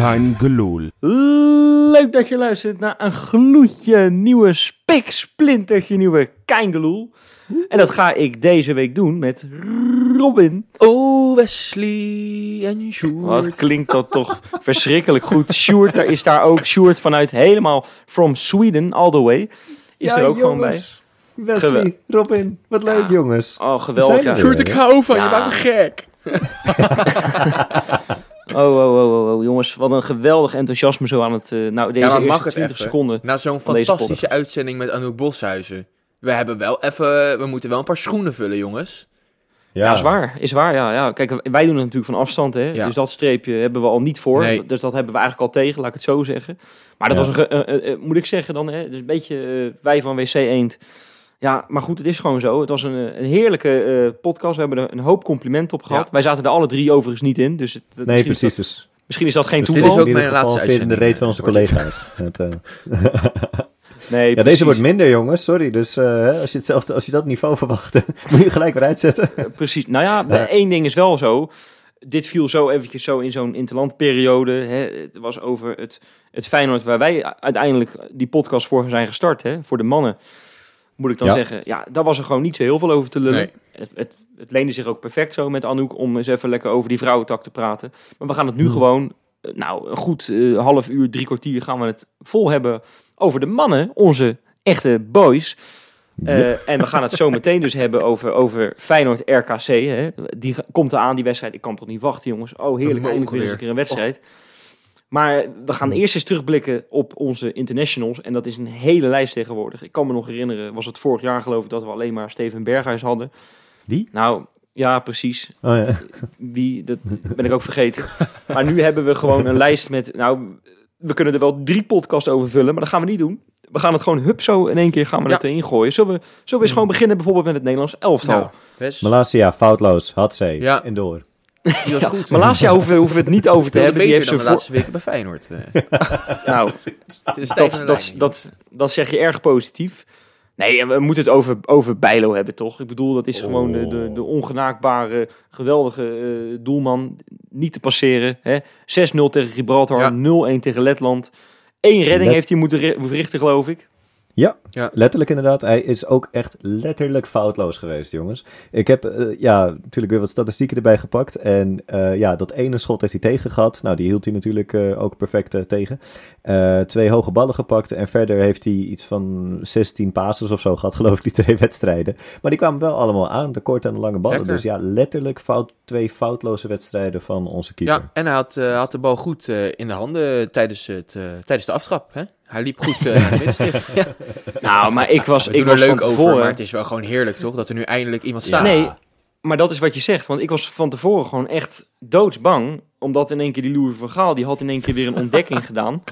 Kein gelul. Leuk dat je luistert naar een gloedje nieuwe, spik splintertje nieuwe Keingeloel. En dat ga ik deze week doen met Robin. Oh, Wesley en Sjoerd. Wat klinkt dat toch verschrikkelijk goed. Sjoerd, daar is daar ook. Sjoerd vanuit helemaal from Sweden, all the way. Is er ook gewoon bij. Wesley, Gewel- Robin, wat leuk Ja. jongens. Oh, We geweldig. er Sjoerd, ik hou van je, maakt me gek. Oh, oh, oh, oh, oh, jongens. Wat een geweldig enthousiasme zo aan het... eh, nou, deze Ja, maar eerste mag het 20 even? seconden. Na zo'n fantastische uitzending met Anouk Boshuizen. We hebben wel even, we moeten wel een paar schoenen vullen, jongens. Ja, is waar. Is waar, ja. ja. Kijk, wij doen het natuurlijk van afstand, hè. Ja. Dus dat streepje hebben we al niet voor. Nee. Dus dat hebben we eigenlijk al tegen, laat ik het zo zeggen. Maar dat Ja. was een, ge- eh, eh, moet ik zeggen dan, hè. Dus een beetje wij van WC Eend. Ja, maar goed, het is gewoon zo. Het was een, eh, een heerlijke eh, podcast. We hebben er een hoop complimenten op gehad. Ja. Wij zaten er alle drie overigens niet in. Dus het, het- Nee, precies. Is dat, Dus, misschien is dat geen dus dit toeval. is ook in mijn geval laatste weer in de uitzending, reet van onze collega's. Het, eh, nee, ja, precies. deze wordt minder jongens, sorry. Dus eh, hè, als, je hetzelfde, als je dat niveau verwachtte, moet je gelijk weer uitzetten. Eh, Precies. Nou ja, Ja. één ding is wel zo. Dit viel zo eventjes zo in zo'n interlandperiode. Hè. Het was over het, het Feyenoord waar wij uiteindelijk die podcast voor zijn gestart. Hè. Voor de mannen, moet ik dan Ja. zeggen. Ja, daar was er gewoon niet zo heel veel over te lullen. Nee. Het, het, het leende zich ook perfect zo met Anouk om eens even lekker over die vrouwentak te praten. Maar we gaan het nu Hmm. gewoon, eh, nou een goed eh, half uur, drie kwartier gaan we het vol hebben over de mannen. Onze echte boys. Eh, en we gaan het zo meteen dus hebben over, over Feyenoord RKC. Hè. Die komt eraan, die wedstrijd. Ik kan toch niet wachten, jongens. Oh, heerlijk. Eindelijk weer eens een keer een wedstrijd. Maar we gaan eerst eens terugblikken op onze internationals. En dat is een hele lijst tegenwoordig. Ik kan me nog herinneren, was het vorig jaar geloof ik, dat we alleen maar Steven Berghuis hadden. Wie? Nou, ja, precies. Oh, ja. Wie, dat ben ik ook vergeten. Maar nu hebben we gewoon een lijst met, nou, we kunnen er wel drie podcasts over vullen, maar dat gaan we niet doen. We gaan het gewoon hup zo in één keer gaan we Ja. het erin gooien. Zullen we, zullen we eens gewoon beginnen bijvoorbeeld met het Nederlands elftal? Nou, Malasia, foutloos, had ze. Ja. En door. Die was goed. Malasia hoeven, hoeven we het niet over te hebben. Die heeft dan de laatste weken bij Feyenoord. eh. Nou, Dus dat, dat, dat, dat zeg je erg positief. Nee, we moeten het over, over Bijlo hebben, toch? Ik bedoel, dat is gewoon de, de, de ongenaakbare, geweldige eh, doelman. Niet te passeren. hè. 6-0 tegen Gibraltar, Ja. 0-1 tegen Letland. Eén redding Let- heeft hij moeten ri- verrichten, geloof ik. Ja, Ja. letterlijk inderdaad. Hij is ook echt letterlijk foutloos geweest, jongens. Ik heb eh, ja, natuurlijk weer wat statistieken erbij gepakt. En eh, ja, dat ene schot heeft hij tegen gehad. Nou, die hield hij natuurlijk eh, ook perfect tegen. Eh, twee hoge ballen gepakt. En verder heeft hij iets van 16 passes of zo gehad, geloof ik, die twee wedstrijden. Maar die kwamen wel allemaal aan, de korte en de lange ballen. Lekker. Dus ja, letterlijk fout, twee foutloze wedstrijden van onze keeper. Ja, en hij had, eh, had de bal goed eh, in de handen tijdens, het, eh, tijdens de aftrap. Hè? Hij liep goed eh, naar de middenstip. Ja. Nou, maar ik was, ik er was van leuk over, maar het is wel gewoon heerlijk, toch? Dat er nu eindelijk iemand Ja. staat. Nee, maar dat is wat je zegt. Want ik was van tevoren gewoon echt doodsbang. Omdat in één keer die Louis van Gaal, die had in één keer weer een ontdekking gedaan.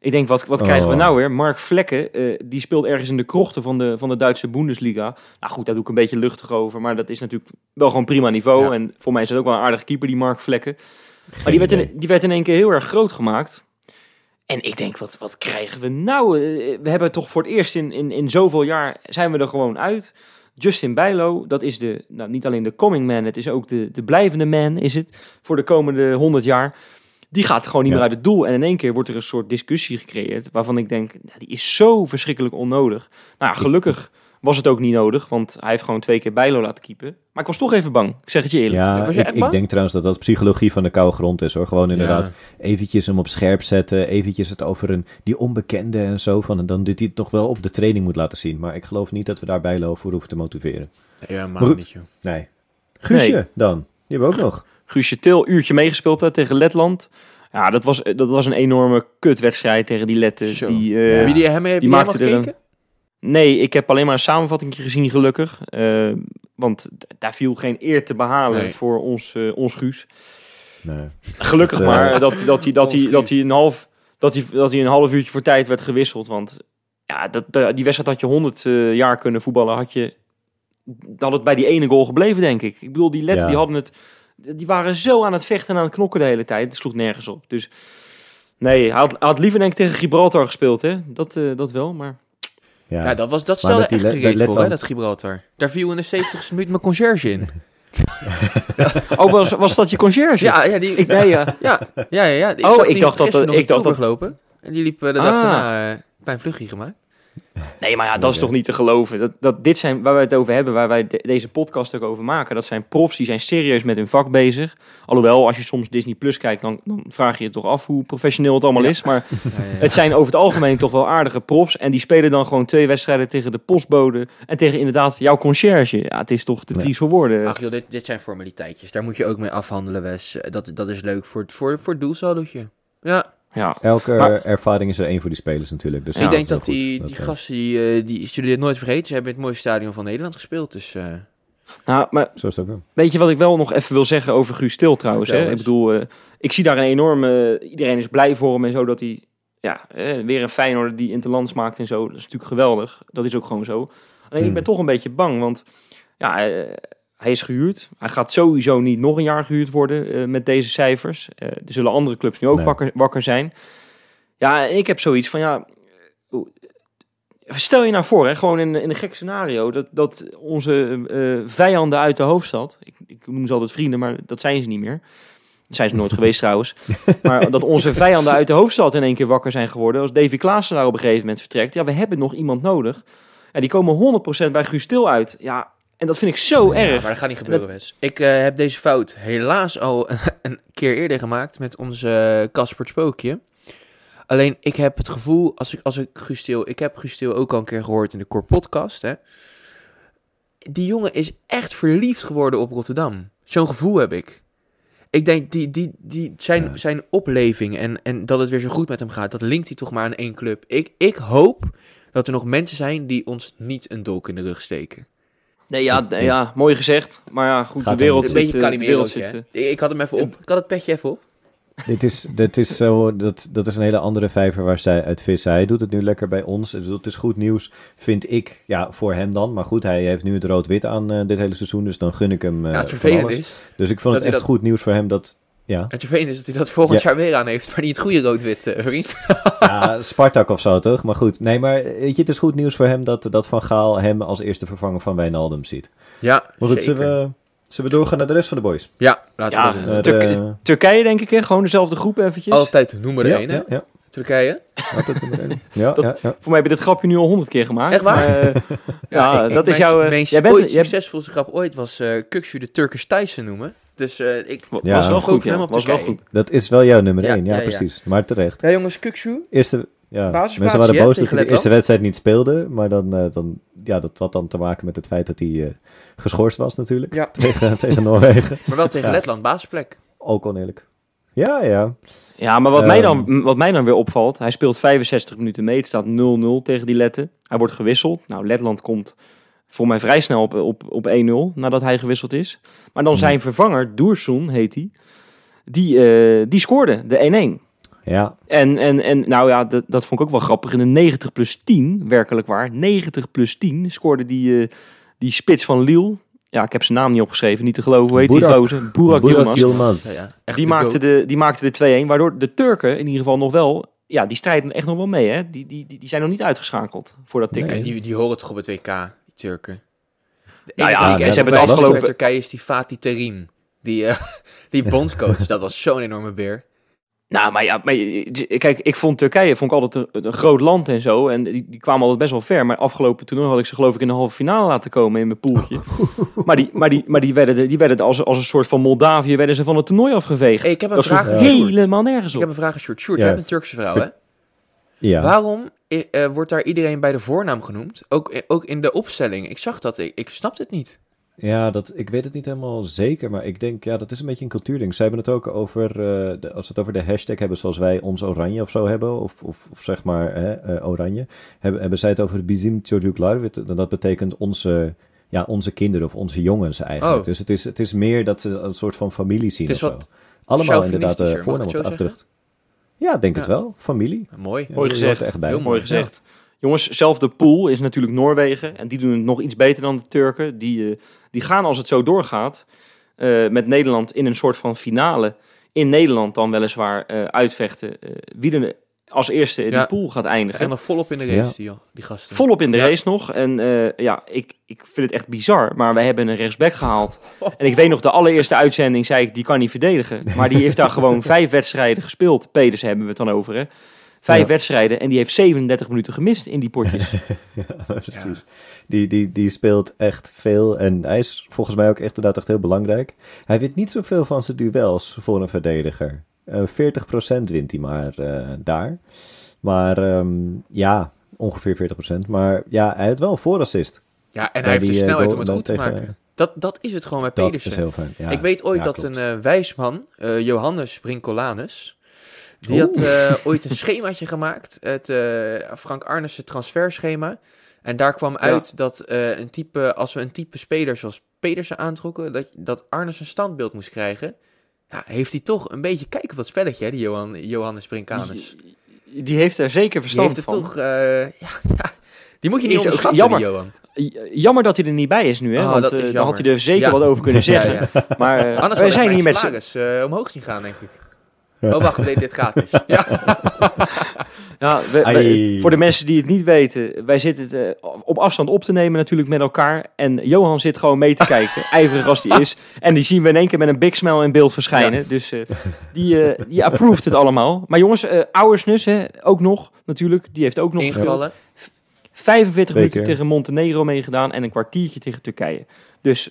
Ik denk, wat, wat krijgen we Oh. nou weer? Mark Vlekken, eh, die speelt ergens in de krochten van de, van de Duitse Bundesliga. Nou goed, daar doe ik een beetje luchtig over. Maar dat is natuurlijk wel gewoon prima niveau. Ja. En voor mij is het ook wel een aardige keeper, die Mark Vlekken. Geen Maar die werd, in, die werd in één keer heel erg groot gemaakt. En ik denk, wat, wat krijgen we nou? Eh, We hebben toch voor het eerst in, in, in zoveel jaar zijn we er gewoon uit. Justin Bijlo, dat is de, nou, niet alleen de coming man, het is ook de, de blijvende man, is het, voor de komende 100 jaar. Die gaat gewoon niet Ja. meer uit het doel. En in één keer wordt er een soort discussie gecreëerd, waarvan ik denk, nou, die is zo verschrikkelijk onnodig. Nou ja, gelukkig was het ook niet nodig, want hij heeft gewoon twee keer Bijlo laten keepen. Maar ik was toch even bang, ik zeg het je eerlijk. Ja, Was je ik, echt ik bang? denk trouwens dat dat psychologie van de koude grond is hoor. Gewoon inderdaad eventjes hem op scherp zetten. Eventjes het over een, die onbekende en zo. Van, en dan dit hij het nog wel op de training moet laten zien. Maar ik geloof niet dat we daarbij lopen voor hoeven te motiveren. Ja, Maar niet, joh. Nee. Guusje Nee. dan. Die hebben we ook nog. Guusje Til, uurtje meegespeeld hè, tegen Letland. Ja, dat was, dat was een enorme kutwedstrijd tegen die Letten. Die, eh, Heb je die hem, die die maakte er een- gekeken? Nee, ik heb alleen maar een samenvatting gezien, gelukkig. Eh, want daar viel geen eer te behalen Nee. voor ons, eh, ons Guus. Nee. Gelukkig Eh, maar dat, dat, hij, dat, hij, dat, hij een half, dat, hij, dat hij een half uurtje voor tijd werd gewisseld. Want ja, dat, die wedstrijd had je 100 eh, jaar kunnen voetballen. Had, je, had het bij die ene goal gebleven, denk ik. Ik bedoel, die letten Ja. die hadden het. Die waren zo aan het vechten en aan het knokken de hele tijd. Het sloeg nergens op. Dus nee, hij had, hij had liever denk ik tegen Gibraltar gespeeld, hè? Dat, eh, dat wel, maar. Ja. Ja, dat, was, dat stelde echt gereed voor, hè, dat Gibraltar. Daar viel in de 70 minuut mijn conciërge in. Oh, was, was dat je conciërge? Ja, ja, die, Ik, nee, ja. ja, ja, ja, ja. Ik Oh, ik dacht dat- ik dacht dat- lopen. En die liep de dag Ah. daarna eh, een klein vluchtje gemaakt. Nee, maar ja, dat is toch niet te geloven. Dat, dat dit zijn waar wij het over hebben, waar wij de- deze podcast ook over maken. Dat zijn profs die zijn serieus met hun vak bezig. Alhoewel, als je soms Disney Plus kijkt, dan, dan vraag je je toch af hoe professioneel het allemaal Ja. is. Maar Ja, ja, ja. het zijn over het algemeen toch wel aardige profs. En die spelen dan gewoon twee wedstrijden tegen de postbode. En tegen inderdaad jouw conciërge. Ja, het is toch te triest voor woorden. Ach joh, dit, dit zijn formaliteitjes. Daar moet je ook mee afhandelen, Wes. Dat, dat is leuk voor het, voor, voor het. Ja, Ja, Elke Maar- ervaring is er één voor die spelers natuurlijk. Dus ik denk dat die, goed. die Dat, eh, gasten, die, eh, die zullen dit nooit vergeten. Ze hebben in het mooiste stadion van Nederland gespeeld. Dus eh, nou, maar Zo is het ook wel. Weet je wat ik wel nog even wil zeggen over Guus Stil trouwens? Hè? Ik bedoel, ik zie daar een enorme... iedereen is blij voor hem en zo dat hij... Ja, eh, weer een Feyenoord die interlands maakt en zo. Dat is natuurlijk geweldig. Dat is ook gewoon zo. Alleen ik Hmm. ben toch een beetje bang, want ja, eh, hij is gehuurd. Hij gaat sowieso niet nog een jaar gehuurd worden eh, met deze cijfers. Eh, er zullen andere clubs nu ook Nee. wakker, wakker zijn. Ja, ik heb zoiets van, ja... Stel je nou voor, hè, gewoon in, in een gek scenario, dat, dat onze eh, vijanden uit de hoofdstad, ik, ik noem ze altijd vrienden, maar dat zijn ze niet meer. Dat zijn ze nooit geweest trouwens. Maar dat onze vijanden uit de hoofdstad in één keer wakker zijn geworden. Als Davy Klaassen daar op een gegeven moment vertrekt. Ja, we hebben nog iemand nodig. En die komen 100% bij Guus Stil uit. Ja, en dat vind ik zo ja, erg. maar dat gaat niet gebeuren, Wes. Ik eh, heb deze fout helaas al een keer eerder gemaakt met onze Casper Spookje. Alleen ik heb het gevoel, als ik, als ik Guus Til- ik heb Guus Til ook al een keer gehoord in de Core Podcast, hè. Die jongen is echt verliefd geworden op Rotterdam. Zo'n gevoel heb ik. Ik denk, die, die, die, zijn, Ja. zijn opleving en, en dat het weer zo goed met hem gaat, dat linkt hij toch maar aan één club. Ik, ik hoop dat er nog mensen zijn die ons niet een dolk in de rug steken. Nee, ja, nee, ja, mooi gezegd. Maar ja, goed, Gaat de wereld Een beetje eh, de wereld Calimero. eh, Ik, had hem even op. Ik had het petje even op. Dit is, dit is zo, dat, dat is een hele andere vijver waar zij uit vissen. Hij doet het nu lekker bij ons. Ik bedoel, Het is goed nieuws, vind ik. Ja, voor hem dan. Maar goed, hij heeft nu het rood-wit aan eh, dit hele seizoen. Dus dan gun ik hem eh, ja, het alles. is, Dus ik vond dat het echt dat- goed nieuws voor hem dat... Ja, het vervelende is dat hij dat volgend jaar weer aan heeft, maar niet het goede rood-wit, eh, vriend. ja, Spartak of zo toch? Maar goed, nee, maar weet je, het is goed nieuws voor hem dat, dat Van Gaal hem als eerste vervanger van Wijnaldum ziet. Ja, Maar goed, zeker. zullen we, zullen we doorgaan naar de rest van de boys? Ja, laten Ja, we Turk- de- Turkije denk ik, hè? Gewoon dezelfde groep eventjes. Altijd nummer ja, 1, hè? ja, ja, Turkije. altijd nummer één. Ja, Dat- ja, ja. Voor mij heb je dit grapje nu al honderd keer gemaakt. Echt waar? maar, eh, ja, ik- ik- dat is mijn- jouw... eh, Mijn jij bent, ooit jij, succesvolste grap ooit was eh Kukshu de Turkish Tyson noemen. Dus eh, ik... was wel goed, Was wel goed. Dat is wel jouw nummer Ja, 1, ja, ja, ja. precies. Maar terecht. Ja jongens, Kukshu. Eerste, ja, mensen waren boos dat hij de eerste wedstrijd niet speelde. Maar dan, eh, dan, ja, dat had dan te maken met het feit dat hij eh, geschorst was natuurlijk. Ja. Tegen, tegen Noorwegen. Maar wel tegen Ja. Letland, basisplek. Ook oneerlijk. Ja, ja. Ja, maar wat, mij Ehm. dan, wat mij dan weer opvalt, hij speelt 65 minuten mee. Het staat 0-0 tegen die Letten. Hij wordt gewisseld. Nou, Letland komt voor mij vrij snel op, op, op 1-0 nadat hij gewisseld is. Maar dan Hmm. zijn vervanger, Doersoen heet hij, die, eh, die scoorde de 1-1. Ja, En, en, en nou ja, dat, dat vond ik ook wel grappig. In de 90 plus 10, werkelijk waar, 90 plus 10 scoorde die, eh, die spits van Lille. Ja, ik heb zijn naam niet opgeschreven, niet te geloven. Hoe heet die Burak. gozer? Burak Burak Yilmaz. Yilmaz. Ja, Die de maakte, de, die maakte de 2-1, waardoor de Turken in ieder geval nog wel... Ja, die strijden echt nog wel mee, hè. Die, die, die, die zijn nog niet uitgeschakeld voor dat ticket. Nee. Die, die horen toch op het WK, die Turken. De Nou enige ja, die ik bij afgelopen- bij Turkije is die Fatih Terim. Die, eh, die bondscoach, dat was zo'n enorme beer. Nou, maar ja, maar, je- kijk, ik vond Turkije vond ik altijd een, een groot land en zo. En die, die kwamen altijd best wel ver. Maar afgelopen toernooi had ik ze geloof ik in de halve finale laten komen in mijn poeltje. maar die, maar die, maar die werden, de- die werden de- als, als een soort van Moldavië werden ze van het toernooi afgeveegd. Hey, ik heb een dat vraag helemaal nergens Ik op. heb een vraag aan Sjoerd. Sjoerd, Ja. jij bent een Turkse vrouw, hè? ja. Waarom eh, wordt daar iedereen bij de voornaam genoemd? Ook, eh, ook in de opstelling. Ik zag dat, ik, ik snap het niet. Ja, dat, ik weet het niet helemaal zeker, maar ik denk, ja, dat is een beetje een cultuurding. Zij hebben het ook over, eh, de, als we het over de hashtag hebben zoals wij ons oranje of zo hebben, of, of, of zeg maar hè, oranje, hebben, hebben zij het over bizim. Wat- Dat betekent onze, ja, onze kinderen of onze jongens eigenlijk. Oh. Dus het is, het is meer dat ze een soort van familie zien Het is of zo. wat- allemaal inderdaad de voornaam op de Ja, denk het wel. Familie. Mooi. Ja, Mooi gezegd. echt bij. Heel Mooi gezegd. Jongens, zelfde pool is natuurlijk Noorwegen. En die doen het nog iets beter dan de Turken. Die, eh, die gaan als het zo doorgaat eh, met Nederland in een soort van finale. In Nederland dan weliswaar eh, uitvechten. eh, wie er als eerste in Ja. die pool gaat eindigen. En nog volop in de race, die, die gasten. Volop in de Ja. race nog. En eh, ja, ik, ik vind het echt bizar. Maar wij hebben een rechtsback gehaald. En ik weet nog, de allereerste uitzending zei ik, die kan niet verdedigen. Maar die heeft daar gewoon vijf wedstrijden gespeeld. Pedersen hebben we het dan over, hè. Vijf Ja. wedstrijden. En die heeft 37 minuten gemist in die potjes. Ja, precies. Die, die, die speelt echt veel en hij is volgens mij ook echt, inderdaad echt heel belangrijk. Hij wint niet zoveel van zijn duels voor een verdediger. Eh 40% wint hij maar eh, daar. Maar ehm, ja, ongeveer 40%. Maar ja, hij heeft wel een voorassist. Ja, en Bij hij heeft de die, eh, snelheid om het goed te tegen- maken. Dat, dat is het gewoon met Dat Pedersen. is heel fijn. Ja, ik weet ooit ja, dat klopt. een eh, wijsman, eh, Johannes Brincolanus, die Oeh. had eh, ooit een schemaatje gemaakt, het eh, Frank Arnissen transferschema. En daar kwam uit dat eh, een type, als we een type speler zoals Pedersen aantrokken, dat, dat Arnes een standbeeld moest krijgen. Ja, heeft hij toch een beetje kijk op dat spelletje, hè, die Johan, Johannes Brincanus. Die, die heeft er zeker Die verstand heeft het van. toch, eh, ja, ja, die moet je niet onderschatten, jammer. die Johan. Jammer dat hij er niet bij is nu, hè? Oh, want eh, dan had hij er zeker wat over kunnen zeggen. Maar eh, Anders wij had zijn hier met z'n... omhoog zien gaan, denk ik. Oh, wacht, we deden dit gratis. Ja. Ja, we- we- Ai. voor de mensen die het niet weten, wij zitten het eh, op afstand op te nemen natuurlijk met elkaar. En Johan zit gewoon mee te kijken, ijverig als die is. En die zien we in één keer met een big smile in beeld verschijnen. Dus eh, die, eh die approved het allemaal. Maar jongens, eh Ouwersnus, hè, ook nog natuurlijk, die heeft ook nog. Ingevallen. 45 Twee minuten tegen Montenegro meegedaan en een kwartiertje tegen Turkije. Dus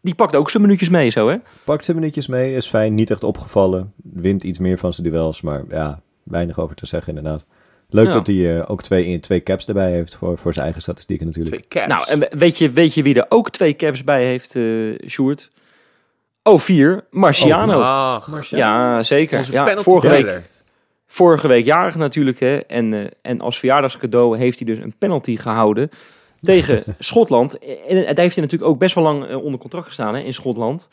die pakt ook zijn minuutjes mee zo, hè? Pakt zijn minuutjes mee, is fijn, niet echt opgevallen. Wint iets meer van zijn duels, maar ja, weinig over te zeggen inderdaad. Leuk Ja. dat hij eh, ook twee, twee caps erbij heeft voor, voor zijn eigen statistieken natuurlijk. Twee caps. Nou, en weet je, weet je wie er ook twee caps bij heeft, eh Sjoerd? Oh, vier. Marciano. Ach, ja, zeker. onze Ja, penalty vorige, week, vorige week jarig natuurlijk. Hè? En, eh, en als verjaardagscadeau heeft hij dus een penalty gehouden tegen Schotland. En en daar heeft hij natuurlijk ook best wel lang onder contract gestaan hè, in Schotland.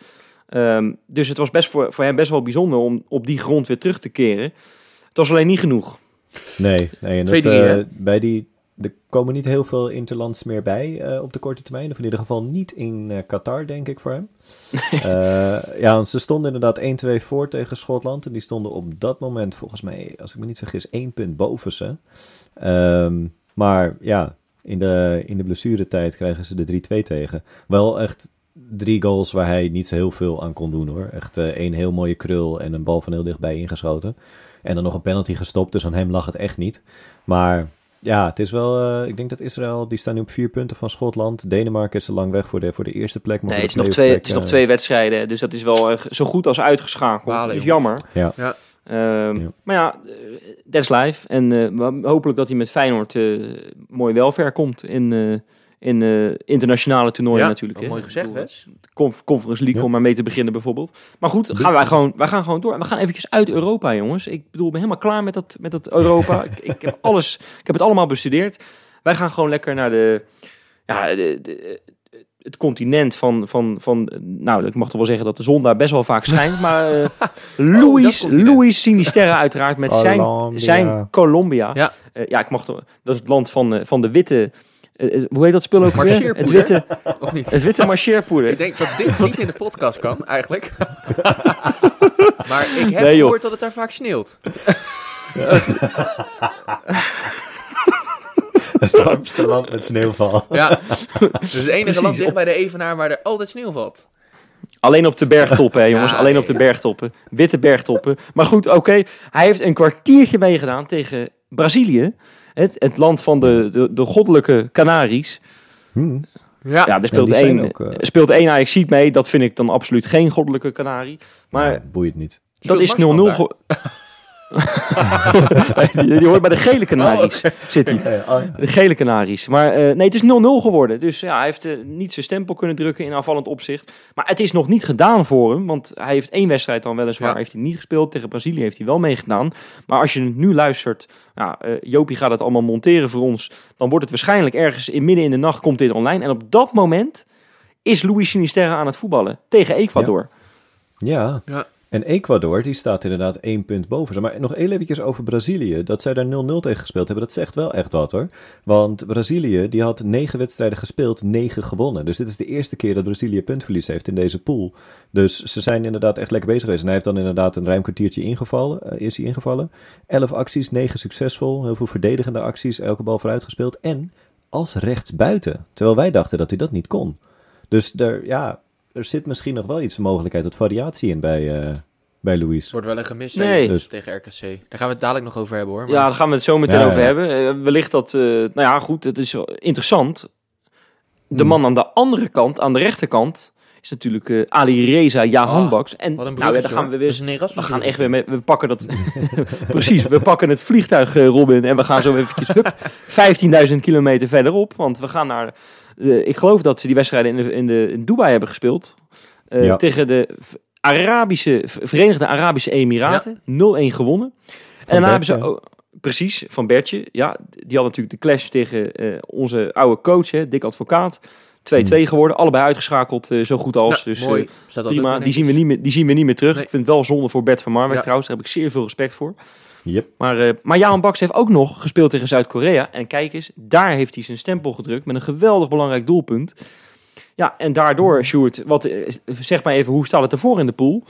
Ehm, dus het was best voor, voor hem best wel bijzonder om op die grond weer terug te keren. Het was alleen niet genoeg. Nee, nee en Twee, dat, eh, bij die, er komen niet heel veel interlands meer bij eh, op de korte termijn. Of in ieder geval niet in eh, Qatar, denk ik, voor hem. Ja, want ze stonden inderdaad 1-2 voor tegen Schotland. En die stonden op dat moment, volgens mij, als ik me niet vergis, één punt boven ze. Ehm, maar ja, in de, in de blessuretijd krijgen ze de 3-2 tegen. Wel echt drie goals waar hij niet zo heel veel aan kon doen hoor. Echt eh, één heel mooie krul en een bal van heel dichtbij ingeschoten. En dan nog een penalty gestopt, dus aan hem lag het echt niet. Maar ja, het is wel. eh, ik denk dat Israël, die staan nu op vier punten van Schotland. Denemarken is er lang weg voor de, voor de eerste plek. maar Nee, het is, nog twee, het is nog eh, twee wedstrijden. Dus dat is wel eh, zo goed als uitgeschakeld. Balen, Dat is jammer. Ja. Ja. Ehm, Ja. Maar ja, eh, that's life. En eh, we- hopelijk dat hij met Feyenoord eh, mooi welver komt in, eh, in eh, internationale toernooien Ja, natuurlijk. hè. mooi gezegd, de Conf- Conference League Ja. om maar mee te beginnen bijvoorbeeld. Maar goed, gaan wij, gewoon, wij gaan gewoon door. En we gaan eventjes uit Europa, jongens. Ik bedoel, ik ben helemaal klaar met dat, met dat Europa. ik, ik, heb alles, ik heb het allemaal bestudeerd. Wij gaan gewoon lekker naar de... Ja, de, de- het continent van, van, van, nou, ik mag toch wel zeggen dat de zon daar best wel vaak schijnt, maar eh Louis, Sinisterra uiteraard met zijn, Colombia. zijn Colombia. Ja. Eh, ja, ik mag toch, dat is het land van, van de witte, hoe heet dat spul ook weer? Het witte, Of niet? het witte marcheerpoeder. Ik denk dat dit niet in de podcast kan, eigenlijk. maar ik heb Nee, gehoord dat het daar vaak sneeuwt. Het warmste land met sneeuwval. Ja. Dus het enige Precies, land dicht op- bij de Evenaar waar er altijd sneeuw valt. Alleen op de bergtoppen, hè, jongens. Ja, Alleen nee, op de bergtoppen. Witte bergtoppen. Maar goed, oké. Hij heeft een kwartiertje meegedaan tegen Brazilië. Het, het land van de, de, de goddelijke Canaries. Hm. Ja. Ja, er speelt één, ook, eh, speelt één Ajaxiet mee. Dat vind ik dan absoluut geen goddelijke Canarie. Maar Ja, boeit niet. dat is 0-0. Die, die hoort bij de gele Canaries. Zit hij. Oh, ja. De gele Canaries. Maar eh, nee, het is 0-0 geworden. Dus ja, hij heeft eh, niet zijn stempel kunnen drukken in aanvallend opzicht. Maar het is nog niet gedaan voor hem. Want hij heeft één wedstrijd dan weliswaar Ja. heeft hij niet gespeeld. Tegen Brazilië heeft hij wel meegedaan. Maar als je nu luistert, eh, Jopie gaat het allemaal monteren voor ons. Dan wordt het waarschijnlijk ergens in midden in de nacht komt dit online. En op dat moment is Luis Sinisterra aan het voetballen tegen Ecuador. Ja. Ja. En Ecuador, die staat inderdaad één punt boven. Maar nog heel over Brazilië. Dat zij daar 0-0 tegen gespeeld hebben, dat zegt wel echt wat hoor. Want Brazilië, die had negen wedstrijden gespeeld, negen gewonnen. Dus dit is de eerste keer dat Brazilië puntverlies heeft in deze pool. Dus ze zijn inderdaad echt lekker bezig geweest. En hij heeft dan inderdaad een ruim kwartiertje ingevallen, eh, is hij ingevallen. Elf acties, negen succesvol. Heel veel verdedigende acties, elke bal vooruit gespeeld. En als rechtsbuiten. Terwijl wij dachten dat hij dat niet kon. Dus er, ja, er zit misschien nog wel iets mogelijkheid tot variatie in bij, eh bij Luis. Wordt wel een gemis Nee. Dus- tegen RKC. Daar gaan we het dadelijk nog over hebben hoor. Ja, daar gaan we het zo meteen Ja, over ja. hebben. Eh, wellicht dat, eh, nou ja, goed, het is interessant. De Hmm. man aan de andere kant, aan de rechterkant, is natuurlijk eh, Ali Reza Jahanbaks. en Wat een nou ja, dan gaan we weer een We gaan echt weer met, we pakken dat, precies, we pakken het vliegtuig, Robin, en we gaan zo eventjes, hup, 15.000 kilometer verderop, want we gaan naar, eh, ik geloof dat ze die wedstrijden in, de, in, de, in Dubai hebben gespeeld, eh, Ja. tegen de Arabische, Verenigde Arabische Emiraten, 0-1 gewonnen. en daarna hebben ze, precies, van Bertje, ja, die had natuurlijk de clash tegen eh, onze oude coach, hè, Dick Advocaat, 2-2 geworden, allebei uitgeschakeld, eh, zo goed als, Ja, dus... mooi. Prima, die zien, we niet meer, die zien we niet meer terug. Nee. Ik vind het wel zonde voor Bert van Marwijk Ja. trouwens. Daar heb ik zeer veel respect voor. Yep. Maar, eh maar Jaan Baks heeft ook nog gespeeld tegen Zuid-Korea. En kijk eens, daar heeft hij zijn stempel gedrukt met een geweldig belangrijk doelpunt. Ja, en daardoor, Sjoerd, wat, eh, zeg maar even, hoe staat het ervoor in de pool?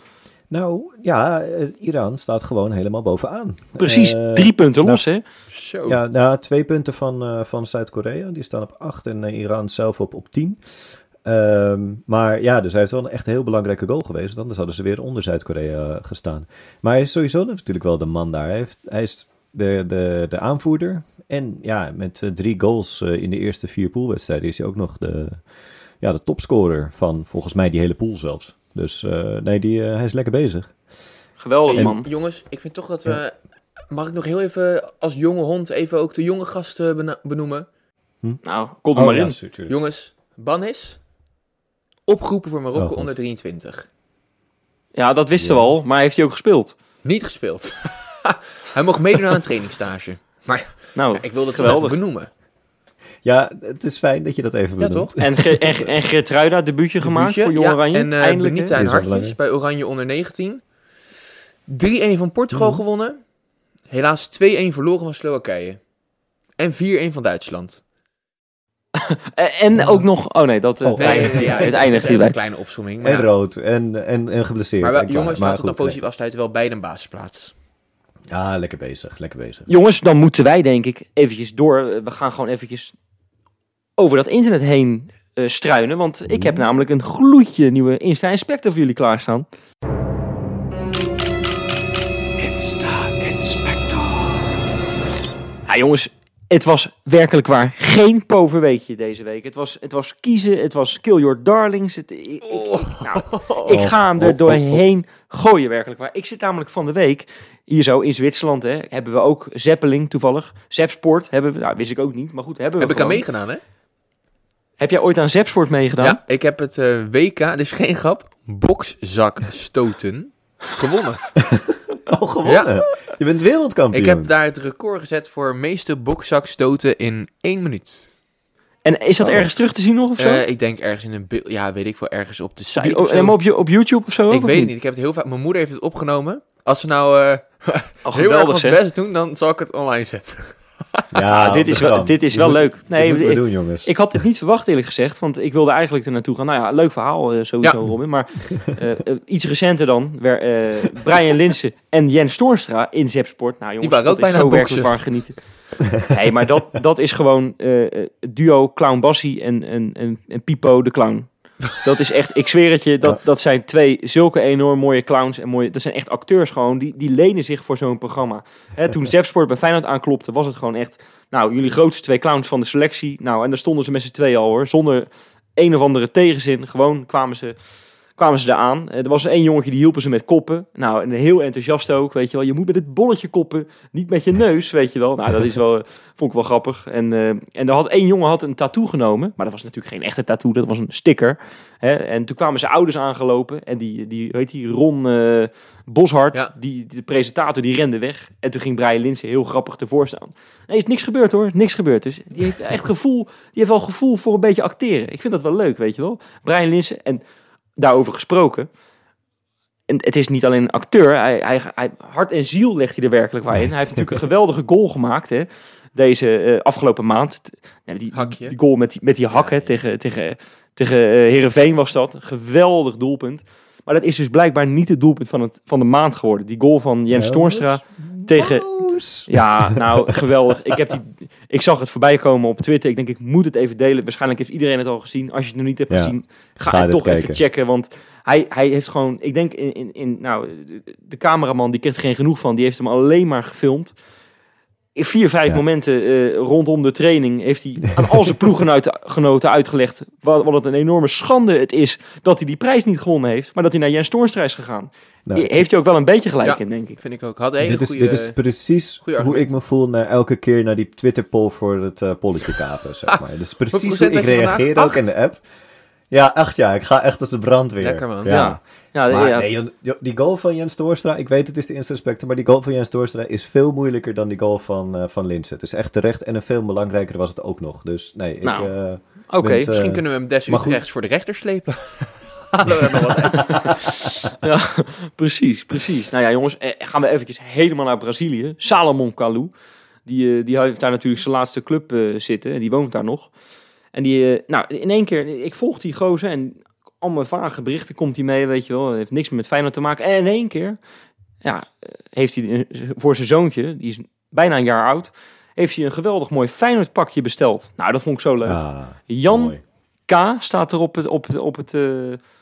Nou, ja, eh, Iran staat gewoon helemaal bovenaan. Precies, drie punten nou, los, hè? Zo. Ja, nou, twee punten van, eh, van Zuid-Korea. Die staan op 8 en Iran zelf op, op 10. Ehm, maar ja, dus hij heeft wel een echt heel belangrijke goal geweest. want Anders hadden ze weer onder Zuid-Korea eh, gestaan. Maar hij is sowieso natuurlijk wel de man daar. Hij, heeft, hij is de, de, de aanvoerder. En ja, met eh, drie goals eh, in de eerste vier poolwedstrijden is hij ook nog de, ja, de topscorer van volgens mij die hele pool zelfs. Dus eh, nee, die, hij is lekker bezig. Geweldig, man. Jongens, ik vind toch dat we... Mag ik nog heel even als jonge hond even ook de jonge gasten benoemen? Nou, kom er maar ja, in. natuurlijk. Jongens, Bannis, opgeroepen voor Oh, Marokko goed. onder 23. Ja, dat wisten Ja. we al, maar heeft hij ook gespeeld? Niet gespeeld. Hij mocht meedoen aan een trainingsstage. Maar Nou, ja, ik wilde het toch geweldig. even benoemen. Ja, het is fijn dat je dat even Ja, benoemt. toch? En, Ge- en, en debuutje gemaakt Debuutje, voor Jong ja, Oranje. En uh, Eindelijk, Benita en wel Hartjes bij Oranje onder 19. 3-1 van Portugal Mhm. gewonnen. Helaas 2-1 verloren van Slowakije. En 4-1 van Duitsland. En, en ook nog, oh nee, dat, eh, Oh, het nee, eindigt, nee, het eindigt Een hierbij. kleine opzomming. Maar, En ja. rood en, en, en geblesseerd. maar wel- en klaar. jongens, laten we het dan positief afsluiten. Wel beide een basisplaats. Ja, lekker bezig, lekker bezig. Jongens, dan moeten wij denk ik eventjes door. Eh, We gaan gewoon eventjes over dat internet heen eh, struinen. Want ik heb namelijk een gloedje nieuwe Insta Inspector voor jullie klaarstaan. Insta Inspector. Ja jongens, het was werkelijk waar geen poverweekje deze week. Het was, het was kiezen, het was kill your darlings. Het, ik, ik- ik- nou, ik ga hem er doorheen gooien werkelijk waar. Ik zit namelijk van de week hier zo in Zwitserland. Hè, hebben we ook Zeppeling toevallig. Zepsport hebben we, nou wist ik ook niet. Maar goed, hebben we Heb ik aan meegedaan, hè? Heb jij ooit aan Zepsport meegedaan? Ja, ik heb het eh, WK, dit is geen grap, bokszak stoten gewonnen. Oh, gewonnen. Je bent wereldkampioen. Ik heb daar het record gezet voor meeste bokzak stoten in één minuut. En is dat Oh. ergens terug te zien nog of zo? Eh, ik denk ergens in een beeld, ja, weet ik wel, ergens op de Op site je- maar op, je, op YouTube of zo? Ik of weet het niet, ik heb het heel vaak, mijn moeder heeft het opgenomen. Als ze nou eh Oh, heel erg ons best doen, dan zal ik het online zetten. Ja, dit is wel, dit is wel moet- leuk. Nee, ik, doen, jongens. ik had dit niet verwacht eerlijk gezegd, want ik wilde eigenlijk er naartoe gaan. Nou ja, leuk verhaal eh, sowieso Ja. Robin, maar eh, eh, iets recenter dan. Waar, Brian Linsen en Jens Toornstra in Zepsport. Nou jongens, waren ook bijna zo werkelijk waar genieten. nee, maar dat, dat is gewoon duo Clown Bassie en, en, en, en Pipo de Clown. Dat is echt, ik zweer het je, dat, dat zijn twee zulke enorm mooie clowns. En mooie, dat zijn echt acteurs gewoon, die, die lenen zich voor zo'n programma. Hè, toen Zepsport bij Feyenoord aanklopte, was het gewoon echt... Nou, jullie grootste twee clowns van de selectie. Nou, en daar stonden ze met z'n tweeën al hoor. Zonder een of andere tegenzin. Gewoon kwamen ze, kwamen ze eraan. Eh, Er was één jongetje die hielpen ze met koppen. Nou, en heel enthousiast ook, weet je wel. Je moet met het bolletje koppen, niet met je neus, weet je wel. Nou, dat is wel, eh, vond ik wel grappig. En, eh, en er had één jongen had een tattoo genomen. Maar dat was natuurlijk geen echte tattoo, dat was een sticker. Hè? En toen kwamen zijn ouders aangelopen. En die, die weet die, Ron eh Boshart, Ja. die, de presentator, die rende weg. En toen ging Brian Linsen heel grappig ervoor staan. Nee, is niks gebeurd hoor, niks gebeurd. Dus die heeft echt gevoel, die heeft wel gevoel voor een beetje acteren. Ik vind dat wel leuk, weet je wel. Brian Linsen, en daarover gesproken. en het is niet alleen een acteur. Hij, hij, hij, hart en ziel legt hij er werkelijk waar in. Hij heeft natuurlijk een geweldige goal gemaakt hè, deze eh, afgelopen maand. Nee, die, die goal met die, met die hak hè, ja. tegen, tegen, tegen eh, Heerenveen was dat. Een geweldig doelpunt. Maar dat is dus blijkbaar niet het doelpunt van, het, van de maand geworden. Die goal van Jens Toornstra tegen... Ja, nou, geweldig. Ik, heb die, ik zag het voorbij komen op Twitter. Ik denk, ik moet het even delen. Waarschijnlijk heeft iedereen het al gezien. Als je het nog niet hebt Ja. gezien, ga, Ga het toch even checken. Want hij, hij heeft gewoon... Ik denk, in, in, in, nou, de, de cameraman, die kreeg er geen genoeg van. Die heeft hem alleen maar gefilmd. In vier, vijf Ja. momenten eh, rondom de training heeft hij aan al zijn ploeggenoten uitgelegd wat, wat het een enorme schande het is dat hij die prijs niet gewonnen heeft, maar dat hij naar Jens Toornstra is gegaan. Nou, Heeft hij ook wel een beetje gelijk Ja. in, denk ik. Vind ik ook. Had een dit, is, goede... dit is precies hoe ik me voel na elke keer naar die Twitter-poll voor het eh polletje kapen, zeg maar. Dus precies hoe ik reageer ook in de app. Ja, echt ja. Ik ga echt als de brandweer. Lekker, man. Ja. Ja. Ja, Maar ja, nee, die goal van Jens Doorstra, ik weet het is de Instant Spectre, maar die goal van Jens Doorstra is veel moeilijker dan die goal van, eh van Linsen. Het is echt terecht en een veel belangrijker was het ook nog. Dus nee, ik... Nou, eh, Oké, eh, Misschien kunnen we hem des. Utrechts voor de rechter slepen. Halen we nog wat uit. Ja, precies, precies. Nou ja, jongens, eh, gaan we eventjes helemaal naar Brazilië. Salomon Kalou, die, eh, die heeft daar natuurlijk zijn laatste club zitten. En die woont daar nog. En die, nou, in één keer, ik volg die gozer en allemaal vage berichten komt hij mee, weet je wel. heeft niks meer met Feyenoord te maken. En in één keer, ja, heeft hij voor zijn zoontje, die is bijna een jaar oud, heeft hij een geweldig mooi Feyenoord pakje besteld. Nou, dat vond ik zo leuk. ah, Jan mooi. K staat er op het, op, het- op het eh,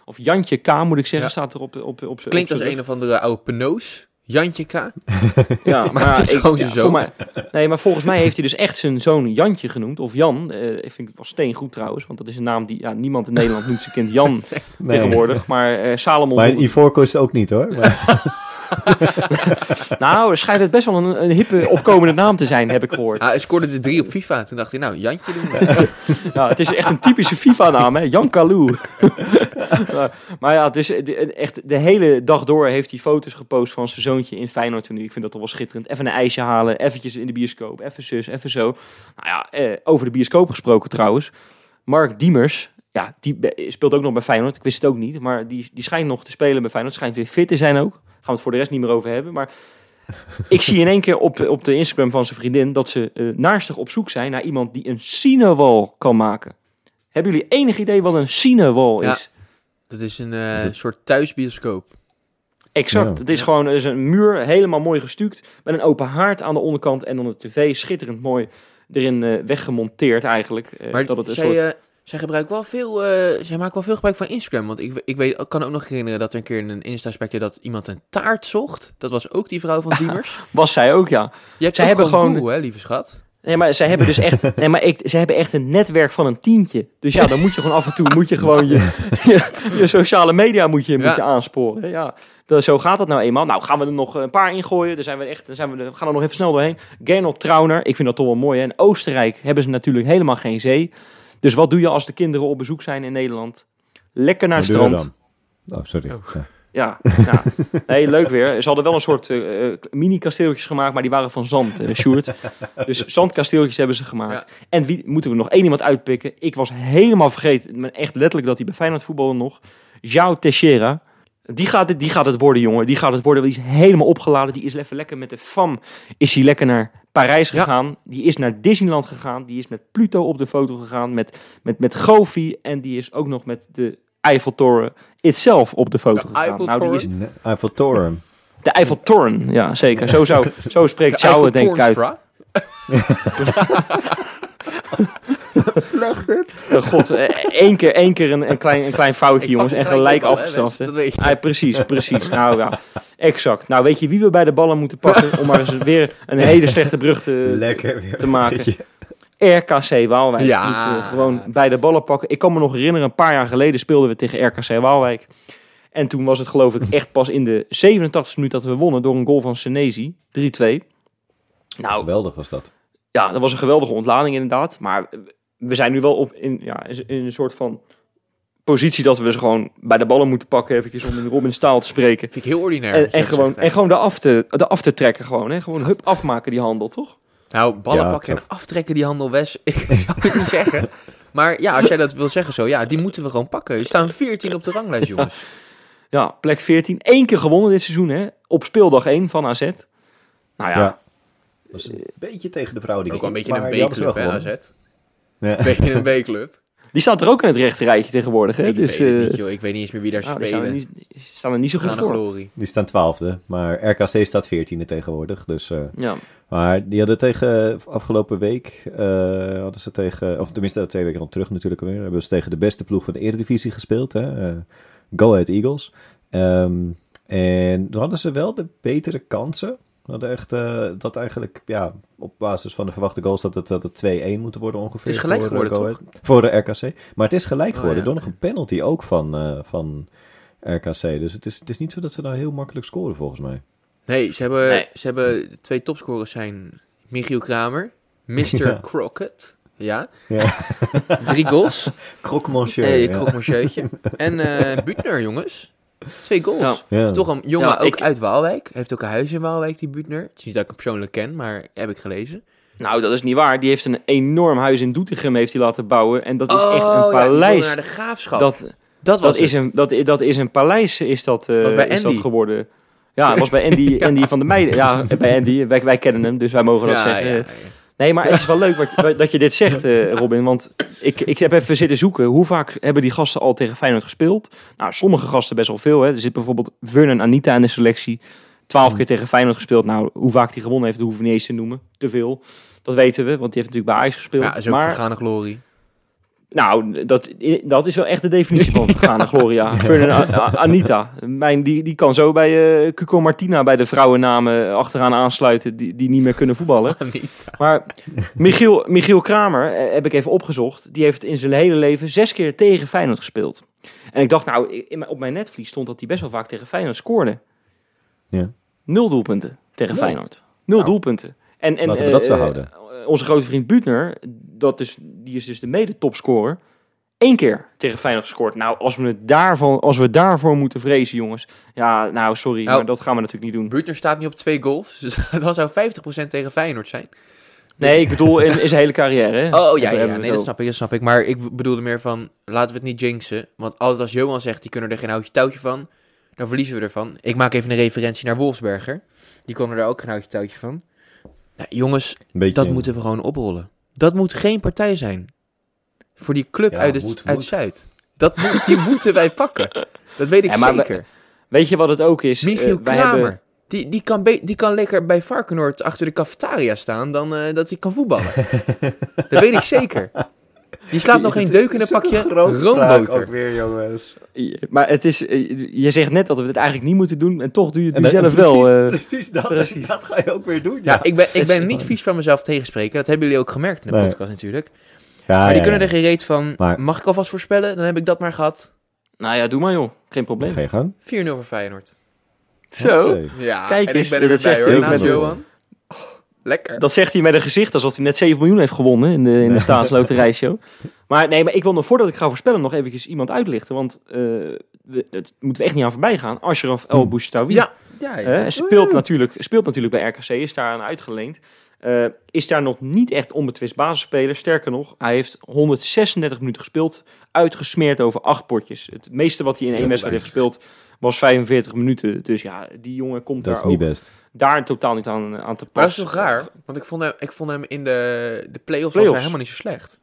of Jantje K moet ik zeggen, Ja. staat er op, op, op, op zijn Klinkt op als een of andere oude penoos. Jantje K. Ja, Maar het is ik- gewoon zijn ja, zoon. voor mij- nee, maar volgens mij heeft hij dus echt zijn zoon Jantje genoemd. Of Jan. eh ik vind het wel steengoed trouwens. Want dat is een naam die ja, niemand in Nederland noemt zijn kind Jan Nee. tegenwoordig. Maar eh Salomon... Maar in het ook niet hoor. Maar, nou, schijnt het best wel een, een hippe opkomende naam te zijn, heb ik gehoord. Ah, hij scoorde de drie op FIFA. Toen dacht hij, nou, Jantje doen. Ja, het is echt een typische FIFA-naam, hè? Jan Kalou. maar, maar ja, dus de, echt de hele dag door heeft hij foto's gepost van zijn zoontje in Feyenoord toen. Ik vind dat toch wel schitterend. Even een ijsje halen, eventjes in de bioscoop, even zus, even zo. Nou ja, eh, over de bioscoop gesproken trouwens. Mark Diemers, ja, die speelt ook nog bij Feyenoord. Ik wist het ook niet, maar die, die schijnt nog te spelen bij Feyenoord. Schijnt weer fit te zijn ook. Gaan we het voor de rest niet meer over hebben. Maar ik zie in één keer op, op de Instagram van zijn vriendin dat ze eh naastig op zoek zijn naar iemand die een cinewal kan maken. Hebben jullie enig idee wat een cinewal Ja. is? Dat is een eh, Is het- soort thuisbioscoop. Exact. Ja. Het is gewoon het is een muur, helemaal mooi gestuukt, met een open haard aan de onderkant en dan de tv schitterend mooi erin eh, weggemonteerd eigenlijk. Eh, Maar dat het een zij, soort... zij gebruiken wel veel, eh, zij maken wel veel gebruik van Instagram. Want ik, ik weet, ik kan ook nog herinneren dat er een keer in een Insta-spectje dat iemand een taart zocht. Dat was ook die vrouw van Diemers. Was zij ook, ja. Je hebt Zij hebben gewoon Google, hè, lieve schat. Nee, maar zij hebben dus echt, nee, maar ik, zij hebben echt een netwerk van een tientje. Dus ja, dan moet je gewoon af en toe, moet je gewoon je, je, je sociale media moet je, moet je aansporen. Ja, dat, zo gaat dat nou eenmaal. Nou, gaan we er nog een paar ingooien. Dan zijn we echt, dan zijn we, we gaan er nog even snel doorheen. Gernot Trauner, ik vind dat toch wel mooi. Hè? In Oostenrijk hebben ze natuurlijk helemaal geen zee. Dus wat doe je als de kinderen op bezoek zijn in Nederland? Lekker naar het strand. Oh, sorry. Oh. Ja. Ja. Nee, leuk weer. Ze hadden wel een soort eh, eh, mini-kasteeltjes gemaakt, maar die waren van zand, eh Sjoerd. Dus zandkasteeltjes hebben ze gemaakt. En wie, moeten we nog één iemand uitpikken? Ik was helemaal vergeten, maar echt letterlijk dat hij bij Feyenoord voetbalde nog. João Teixeira. Die gaat, het, die gaat het worden, jongen. Die gaat het worden. Die is helemaal opgeladen. Die is even lekker met de FAM. Is hij lekker naar Parijs Ja. gegaan. Die is naar Disneyland gegaan. Die is met Pluto op de foto gegaan. Met, met, met Goofy. En die is ook nog met de Eiffeltoren itself op de foto De gegaan. Nou, die is Nee, Eiffeltoren. de Eiffeltoren, ja zeker. Zo, zou, zo spreekt De jou het denk ik uit. Eiffel-Toornstra. Slecht dit. God, eh, één keer, één keer een, een, klein, een klein foutje, Ik jongens. En gelijk afgestraft. hè. Dat weet je. Ah, precies, precies. Nou ja, exact. Nou, weet je wie we bij de ballen moeten pakken? Om maar eens weer een hele slechte brug te, Lekker te maken. Beetje- RKC Waalwijk. Ja. Moeten we gewoon bij de ballen pakken. Ik kan me nog herinneren, een paar jaar geleden speelden we tegen RKC Waalwijk. En toen was het geloof ik echt pas in de 87 minuut dat we wonnen door een goal van Senesi. 3-2. Nou, Geweldig was dat. Ja, dat was een geweldige ontlading inderdaad. Maar we zijn nu wel op in, ja, in een soort van positie dat we ze gewoon bij de ballen moeten pakken, eventjes om in Robin Staal te spreken. Vind ik heel ordinair. En, gewoon, en gewoon de af te, de af te trekken gewoon. Hè? Gewoon hup afmaken die handel, toch? Nou, ballen Ja, pakken en aftrekken die handel Wes. Ik zou het niet zeggen. Maar ja, als jij dat wil zeggen zo, ja, die moeten we gewoon pakken. Je staan 14 op de ranglijst, jongens. Ja, plek 14. Eén keer gewonnen dit seizoen, hè? Op speeldag 1 van AZ. Nou ja, Ja. Een beetje tegen de vrouwen die Ook wel een beetje een B-club, hè, AZ. gewonnen. Een Ja. beetje een B-club. die staat er ook in het rechte rijtje tegenwoordig, hè? Ik dus weet het eh, niet, joh. Ik weet niet eens meer wie daar nou, die staan, er spelen. niet, staan er niet zo goed voor. glorie. Die staan twaalfde, maar RKC staat veertiende tegenwoordig. Dus, eh, Ja. maar die hadden tegen afgelopen week, eh, hadden ze tegen, of tenminste twee weken al terug natuurlijk alweer, hebben ze tegen de beste ploeg van de Eredivisie gespeeld. Hè? eh, Go Ahead Eagles. Ehm, en toen hadden ze wel de betere kansen. We hadden echt eh, dat eigenlijk, ja, op basis van de verwachte goals, dat het, dat het 2-1 moeten worden ongeveer. Het is gelijk voor, geworden. Voor de RKC. Maar het is gelijk Oh, geworden ja, door nog een penalty ook van, eh, van RKC. Dus het is, het is niet zo dat ze nou heel makkelijk scoren volgens mij. Nee, ze hebben, Nee. ze hebben twee topscorers zijn Michiel Kramer, Mr. Ja. Crockett. Ja, Ja. drie goals. Croque monsieur. Hey, ja. En eh Butner, jongens. Twee goals. Ja. Is toch een jongen Ja, ook ik- uit Waalwijk. Heeft ook een huis in Waalwijk, die Butner. Het is niet dat ik hem persoonlijk ken, maar heb ik gelezen. Nou, dat is niet waar. Die heeft een enorm huis in Doetinchem heeft hij laten bouwen. En dat is echt een Oh, ja, paleis. naar de graafschap. dat, dat was is het. een, dat, dat is een paleis, is dat, bij is dat Andy. geworden. Ja, het was bij Andy, Andy van der Meijden. Ja, bij Andy. Wij, wij kennen hem, dus wij mogen dat ja, zeggen. Nee, maar het is wel leuk wat, dat je dit zegt, eh, Robin. Want ik, ik heb even zitten zoeken. Hoe vaak hebben die gasten al tegen Feyenoord gespeeld? Nou, sommige gasten best wel veel. Hè. Er zit bijvoorbeeld Vernon Anita in de selectie. Twaalf Hmm. keer tegen Feyenoord gespeeld. Nou, hoe vaak die gewonnen heeft, dat hoeven we niet eens te noemen. Te veel. Dat weten we, want die heeft natuurlijk bij Ajax gespeeld. Ja, is ook maar vergane glorie. Nou, dat, dat is wel echt de definitie van vergane Gloria. Anita. Mijn, die, die kan zo bij eh Cuco Martina bij de vrouwennamen achteraan aansluiten die, die niet meer kunnen voetballen. Maar Michiel, Michiel Kramer, eh, heb ik even opgezocht, die heeft in zijn hele leven zes keer tegen Feyenoord gespeeld. En ik dacht, nou, in op mijn netvlies stond dat hij best wel vaak tegen Feyenoord scoorde. Ja. Nul doelpunten tegen Nul. Feyenoord. Nul Nou, doelpunten. En, en, laten we dat eh, zo eh, houden. Onze grote vriend Butner, dat is, die is dus de mede-topscorer, één keer tegen Feyenoord gescoord. Nou, als we, het daarvan, als we daarvoor moeten vrezen, jongens. Ja, nou, sorry, Nou, maar dat gaan we natuurlijk niet doen. Butner staat niet op twee goals, dus dan zou 50% tegen Feyenoord zijn. Nee, ik bedoel in, in zijn hele carrière. Hè? Oh ja, ja, nee, dat snap ik, dat snap ik. Maar ik bedoelde meer van, laten we het niet jinxen. Want altijd als Johan zegt, die kunnen er geen houtje touwtje van, dan verliezen we ervan. Ik maak even een referentie naar Wolfsberger. Die kon er daar ook geen houtje touwtje van. Nou, jongens, beetje, dat moeten we gewoon oprollen. Dat moet geen partij zijn. Voor die club Ja, uit, het, moet, uit moet. Zuid. Dat moet, die moeten wij pakken. Dat weet ik Ja, maar we- zeker. Weet je wat het ook is? Michiel Eh, wij Kramer. hebben- Die, die, kan die kan lekker bij Varkenoord achter de cafetaria staan dan eh, dat hij kan voetballen. dat weet ik zeker. Die slaat nog geen deuk in een pakje roomboter. ook weer, jongens. Maar het is, eh, je zegt net dat we het eigenlijk niet moeten doen en toch doe je het nu zelf precies, wel. eh. precies, dat, precies. dat ga je ook weer doen. Ja, ik ben, ik ben niet vies van mezelf tegenspreken. Dat hebben jullie ook gemerkt in de Nee. podcast natuurlijk. Ja, maar die ja, kunnen ja. er geen reet van. Maar- Mag ik alvast voorspellen? Dan heb ik dat maar gehad. Nou ja, doe maar joh. Geen probleem. Ga je gang. 4-0 voor Feyenoord. Zo. Ja, Kijk en eens, ik ben er dat bij hoor, naast Johan. Lekker. Dat zegt hij met een gezicht alsof hij net 7 miljoen heeft gewonnen in de, in de staatsloterijshow. Maar nee, maar ik wil nog voordat ik ga voorspellen nog eventjes iemand uitlichten. Want eh we, dat moeten we echt niet aan voorbij gaan. Ashraf El Hmm. Bouchtaoui. Ja, ja, ja. Speelt, natuurlijk, speelt natuurlijk bij RKC, is daar aan uitgeleend. Eh, is daar nog niet echt onbetwist basisspeler. Sterker nog, hij heeft 136 minuten gespeeld, uitgesmeerd over acht potjes. Het meeste wat hij in één wedstrijd heeft gespeeld was 45 minuten. Dus ja, die jongen komt Dat is daar niet ook best. daar totaal niet aan, aan te Maar dat is passen. toch raar? Want ik vond hem, ik vond hem in de, de play-offs, was Play-offs. hij helemaal niet zo slecht.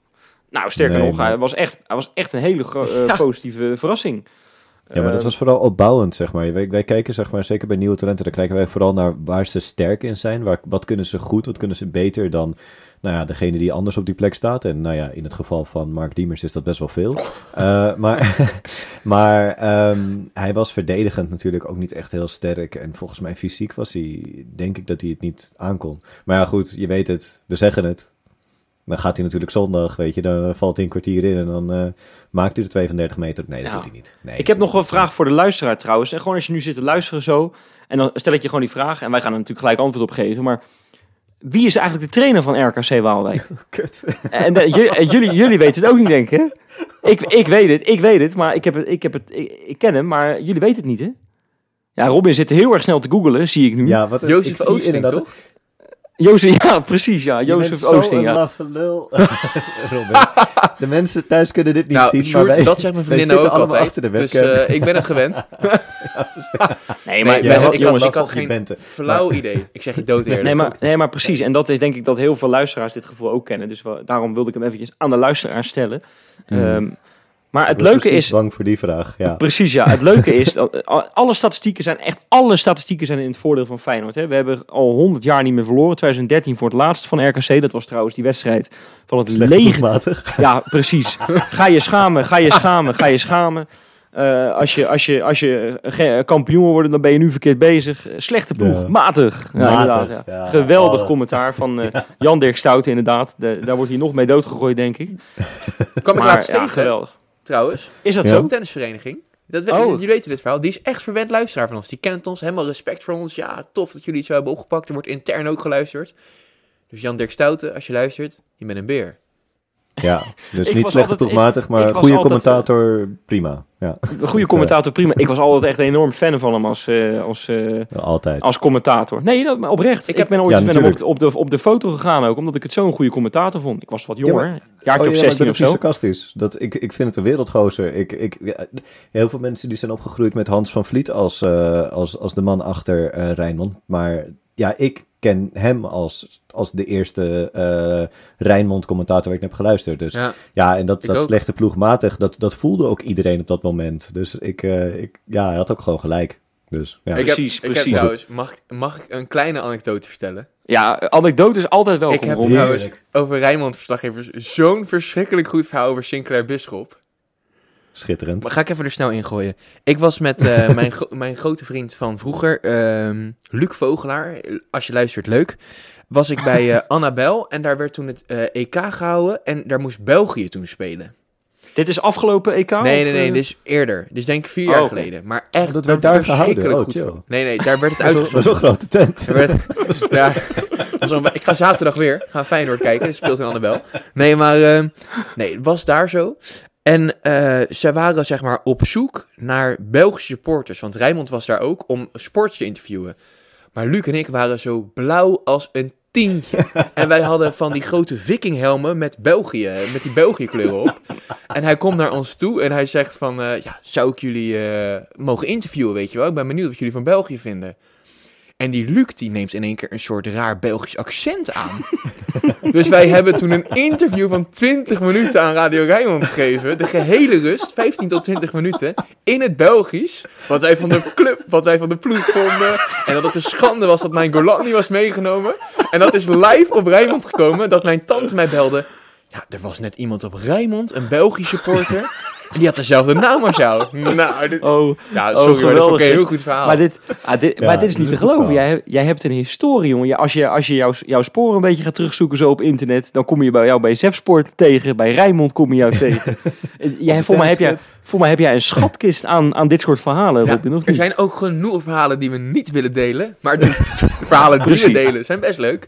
Nou, sterker Nee, nog, hij was echt, hij was echt een hele eh, Ja. positieve verrassing. Ja, maar dat Eh, was vooral opbouwend, zeg maar. Wij, wij kijken, zeg maar, zeker bij nieuwe talenten, dan kijken wij vooral naar waar ze sterk in zijn. Waar, wat kunnen ze goed, wat kunnen ze beter dan, nou ja, degene die anders op die plek staat. En nou ja, in het geval van Mark Diemers is dat best wel veel. Eh, maar maar ehm, hij was verdedigend natuurlijk ook niet echt heel sterk. En volgens mij fysiek was hij, denk ik dat hij het niet aankon. Maar ja, goed, je weet het, we zeggen het. Dan gaat hij natuurlijk zondag, weet je, dan valt hij een kwartier in en dan eh, maakt hij de 32 meter. Nee, dat Ja. doet hij niet. Nee, Ik heb nog een vraag voor de luisteraar trouwens. En gewoon als je nu zit te luisteren zo. En dan stel ik je gewoon die vraag. En wij gaan er natuurlijk gelijk antwoord op geven. Maar wie is eigenlijk de trainer van RKC Waalwijk? Kut. en j- en jullie, jullie weten het ook niet, denk ik? Ik, ik weet het, ik weet het. Maar ik, heb het, ik, heb het, ik, ik ken hem, maar jullie weten het niet, hè? Ja, Robin zit heel erg snel te googelen, zie ik nu. Ja, wat Jozef Oosting, inderdaad- toch? Jozef, ja, precies, ja. Jozef Oosting, ja. lul. De mensen thuis kunnen dit niet nou, zien, Sjoerd, maar wij, dat zegt mijn vriendin zitten ook allemaal altijd. achter de dus eh, ik ben het gewend. Nee, maar, Nee, had- ik, had, ik geen bente. flauw idee. Ik zeg je dood eerlijk. nee, maar, nee, maar precies. En dat is denk ik dat heel veel luisteraars dit gevoel ook kennen. Dus daarom wilde ik hem eventjes aan de luisteraar stellen. Hmm. Ehm, maar het leuke precies is... bang voor die vraag, ja. Precies, ja. Het leuke is, dat eh, alle statistieken zijn echt, alle statistieken zijn in het voordeel van Feyenoord. Hè. We hebben al 100 jaar niet meer verloren. 2013 voor het laatst van RKC. Dat was trouwens die wedstrijd van het Slecht lege... ploegmatig. Ja, precies. Ga je schamen, ga je schamen, ga je schamen. Eh, als je, als je, als je kampioen wil worden, dan ben je nu verkeerd bezig. Slechte ploeg, Ja. matig. Ja, Matig, ja. ja. Geweldig Oh. commentaar van eh, Jan Dirk Stouten, inderdaad. De- daar wordt hij nog mee doodgegooid, denk ik. kwam ik Maar laatst ja, tegen, geweldig. Trouwens. Is dat Ja. zo? Een tennisvereniging. Dat weet, Oh. Jullie weten dit verhaal. Die is echt verwend luisteraar van ons. Die kent ons. Helemaal respect voor ons. Ja, tof dat jullie het zo hebben opgepakt. Er wordt intern ook geluisterd. Dus Jan Dirk Stouten, als je luistert, je bent een beer. Ja, dus niet slecht ploegmatig, ik maar goede altijd, commentator, prima. Ja, Een goede commentator, prima. Ik was altijd echt een enorm fan van hem als, eh, als, eh, altijd. als commentator. Nee, dat, maar oprecht. Ik Ik, heb- ben ooit Ja, eens met hem op, de, op de foto gegaan ook, omdat ik het zo'n goede commentator vond. Ik was wat jonger, Ja, een jaartje Oh, of ja, maar 16 ik of zo. sarcastisch. Dat, ik, ik vind het een wereldgozer. Ik, ik, ja, heel veel mensen die zijn opgegroeid met Hans van Vliet als, eh, als, als de man achter eh Rijnmond. Maar ja, ik ken hem als, als de eerste eh Rijnmond commentator waar ik naar heb geluisterd. Dus ja, Ja, en dat, Ik dat ook. slechte ploegmatig, dat, dat voelde ook iedereen op dat moment. Dus ik, eh, ik ja, hij had ook gewoon gelijk. Dus ja. ik heb, Precies, ik heb precies. trouwens, mag, ik- mag ik een kleine anekdote vertellen? Ja, anekdote is altijd welkom, ik heb trouwens over Rijnmond verslaggevers zo'n verschrikkelijk goed verhaal over Sinclair Bisschop. Schitterend. Maar ga ik even er snel ingooien. Ik was met eh, mijn, gro- mijn grote vriend van vroeger, ehm, Luc Vogelaar. Als je luistert, leuk. Was ik bij eh, Annabel en daar werd toen het eh, EK gehouden en daar moest België toen spelen. Dit is afgelopen EK? nee, of, nee, nee, dus eerder. Dus denk ik vier Oh, jaar oké. geleden. Maar echt Dat werd daar gehouden? verschrikkelijk Oh, goed Nee, nee, daar werd het uitgezonden. een grote tent. Er werd, ja, dat was een- ik ga zaterdag weer. Ga Feyenoord kijken. Dat speelt in Annabel. Nee, maar eh, nee, het was daar zo. En eh ze waren zeg maar op zoek naar Belgische supporters. Want Rijnmond was daar ook om sports te interviewen. Maar Luc en ik waren zo blauw als een tientje. En wij hadden van die grote vikinghelmen met België, met die België kleuren op. En hij komt naar ons toe en hij zegt van, eh, ja, zou ik jullie eh, mogen interviewen, weet je wel? Ik ben benieuwd wat jullie van België vinden. En die Luc die neemt in één keer een soort raar Belgisch accent aan. dus wij hebben toen een interview van 20 minuten aan Radio Rijnmond gegeven. De gehele rust, 15 tot 20 minuten, in het Belgisch. Wat wij van de club, wat wij van de ploeg vonden. En dat het een schande was dat mijn Golan niet was meegenomen. En dat is live op Rijnmond gekomen, dat mijn tante mij belde. Ja, er was net iemand op Rijnmond, een Belgisch supporter. Die had dezelfde naam als jou. Nou, dit, Oh, ja, Oh, sorry, maar dat vond geweldig, ik een zeg. heel goed verhaal. maar dit, ah, dit, Ja, maar dit is dit niet is te een geloven. Jij, jij hebt een historie, jongen. Ja, als je, als je jouw, jouw sporen een beetje gaat terugzoeken zo op internet, dan kom je bij jou bij Zepsport tegen, bij Rijnmond kom je jou tegen. Eh, jij, voor, mij heb jij, voor mij heb jij een schatkist aan, aan dit soort verhalen, Ja, Robin, of er zijn ook genoeg verhalen die we niet willen delen. Maar de verhalen die we delen zijn best leuk.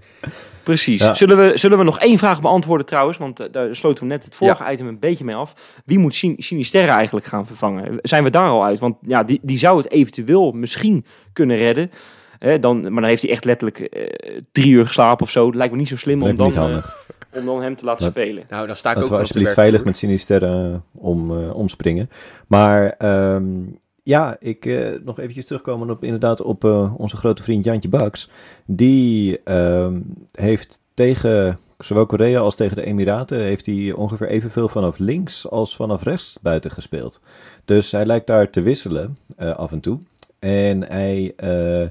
Precies. Ja. Zullen, we, zullen we nog één vraag beantwoorden trouwens? Want eh, daar sloten we net het vorige item een beetje mee af. Wie moet Sin- Sinisterra eigenlijk gaan vervangen? Zijn we daar al uit? Want ja, die, die zou het eventueel misschien kunnen redden. Hè, dan, maar dan heeft hij echt letterlijk eh, drie uur geslapen of zo. Lijkt me niet zo slim om Lijkt dan, niet handig. Om dan hem te laten Maar- spelen. Nou, dan sta ik ook Laten we wel alsjeblieft veilig met Sinisterre eh, om, eh, omspringen. Maar ehm, ja, ik eh, nog eventjes terugkomen op inderdaad op eh, onze grote vriend Jantje Baks. Die ehm, heeft tegen zowel Korea als tegen de Emiraten heeft hij ongeveer evenveel vanaf links als vanaf rechts buiten gespeeld. Dus hij lijkt daar te wisselen eh, af en toe. En hij, eh,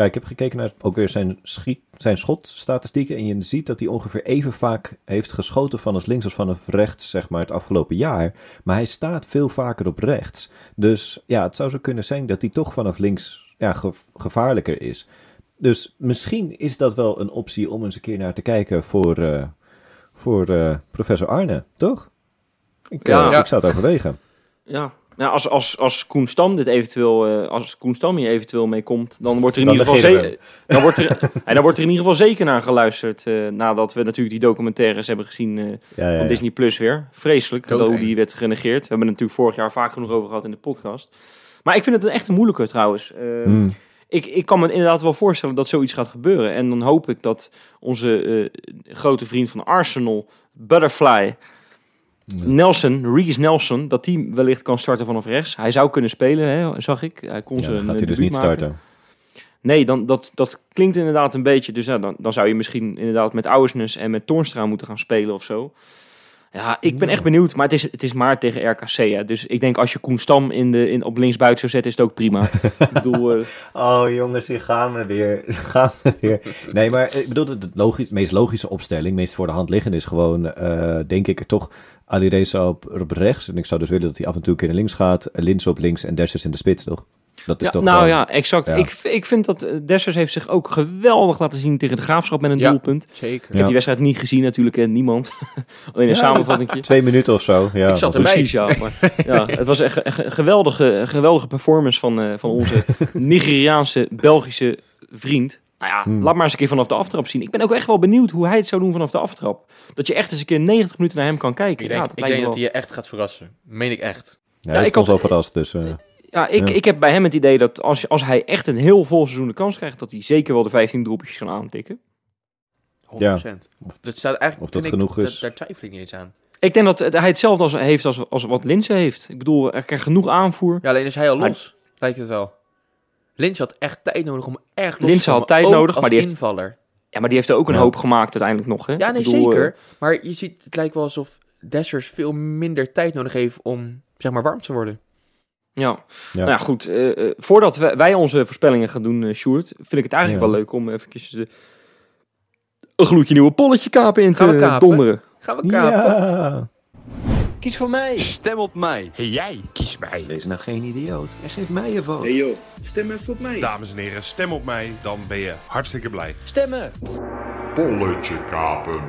ja, ik heb gekeken naar ook weer zijn, schiet, zijn schotstatistieken. En je ziet dat hij ongeveer even vaak heeft geschoten vanaf links als vanaf rechts, zeg maar, het afgelopen jaar. Maar hij staat veel vaker op rechts. Dus ja, het zou zo kunnen zijn dat hij toch vanaf links ja, ge- gevaarlijker is. Dus misschien is dat wel een optie om eens een keer naar te kijken voor, eh, voor eh, professor Arne, toch? Ik, eh, Ja. ik zou het overwegen. Ja. Nou, als, als, als Koen Stam dit eventueel, eh, als Koen Stam hier eventueel mee komt, dan wordt er in ieder geval zeker, dan wordt er, en dan wordt er in ieder geval zeker naar geluisterd. eh, nadat we natuurlijk die documentaires hebben gezien eh, Ja, ja, van. Disney Plus weer. Vreselijk, dat hoe die werd genegeerd. We hebben het natuurlijk vorig jaar vaak genoeg over gehad in de podcast. Maar ik vind het een echt een moeilijke trouwens. Eh, Hmm. ik, ik kan me inderdaad wel voorstellen dat zoiets gaat gebeuren. En dan hoop ik dat onze eh, grote vriend van Arsenal, Butterfly, Nelson, Reese Nelson, dat die wellicht kan starten vanaf rechts. Hij zou kunnen spelen, hè, zag ik. Hij kon Ja, dan gaat hij dus niet maken. starten. Nee, dan, dat, dat klinkt inderdaad een beetje. Dus ja, dan, dan zou je misschien inderdaad met Ouwersnes en met Toornstra moeten gaan spelen of zo. Ja, ik ben echt benieuwd. Maar het is, het is maar tegen RKC. Hè. Dus ik denk als je Koen Stam in de, in, op linksbuiten zou zetten, is het ook prima. ik bedoel, eh, Oh jongens, hier gaan we weer. gaan we weer. Nee, maar ik bedoel, de de logisch, meest logische opstelling, meest voor de hand liggende is gewoon, eh, denk ik, toch Ali Reza op, op rechts. En ik zou dus willen dat hij af en toe een keer naar links gaat. Lins op links en Dessers in de spits, toch? Dat is ja, toch nou gewoon- ja, exact. ja. Ik, ik vind dat eh, Dessers heeft zich ook geweldig laten zien tegen de Graafschap met een Ja. doelpunt. Ik Zeker. heb Ja. die wedstrijd niet gezien natuurlijk, en niemand. Alleen een Ja, samenvatting. Twee minuten of zo. Ja, Ik zat dat- erbij. Precies, ja. Maar, ja. Het was echt een, een geweldige, een geweldige performance van, eh, van onze Nigeriaanse, Belgische vriend. Nou ja, Hmm. laat maar eens een keer vanaf de aftrap zien. Ik ben ook echt wel benieuwd hoe hij het zou doen vanaf de aftrap. Dat je echt eens een keer 90 minuten naar hem kan kijken. Ik ja, denk, dat ik denk dat hij je echt gaat verrassen. Meen ik echt. Ja, hij ik had- al verrast, dus... eh, Ja, ik, Ja. ik heb bij hem het idee dat als, als hij echt een heel vol seizoen de kans krijgt, dat hij zeker wel de 15 doelpuntjes kan aantikken. 100%. Dat staat eigenlijk, Of dat ik, genoeg is. dat- daar twijfel ik niet eens aan. Ik denk dat hij hetzelfde als, heeft als, als wat Linse heeft. Ik bedoel, er krijgt genoeg aanvoer. Ja, alleen is hij al los. Lijkt het wel. Lins had echt tijd nodig om echt los te komen. had tijd ook nodig, maar die heeft- invaller. Ja, maar die heeft er ook een Ja. hoop gemaakt uiteindelijk nog. Hè? Ja, nee, bedoel, zeker. eh, Maar je ziet, het lijkt wel alsof Dessers veel minder tijd nodig heeft om, zeg maar, warm te worden. Ja. Ja. Nou ja, goed. eh, eh, voordat wij, onze voorspellingen gaan doen, eh Sjoerd, vind ik het eigenlijk Ja. wel leuk om eventjes eh, een gloedje nieuwe polletje kapen in te Gaan we kapen? donderen. Gaan we kapen? Kies voor mij. Stem op mij. Hey jij, kies mij. Wees nou geen idioot en geef mij je vote. Hey joh, stem even op mij. Dames en heren, stem op mij, dan ben je hartstikke blij. Stemmen. Polletje kapen.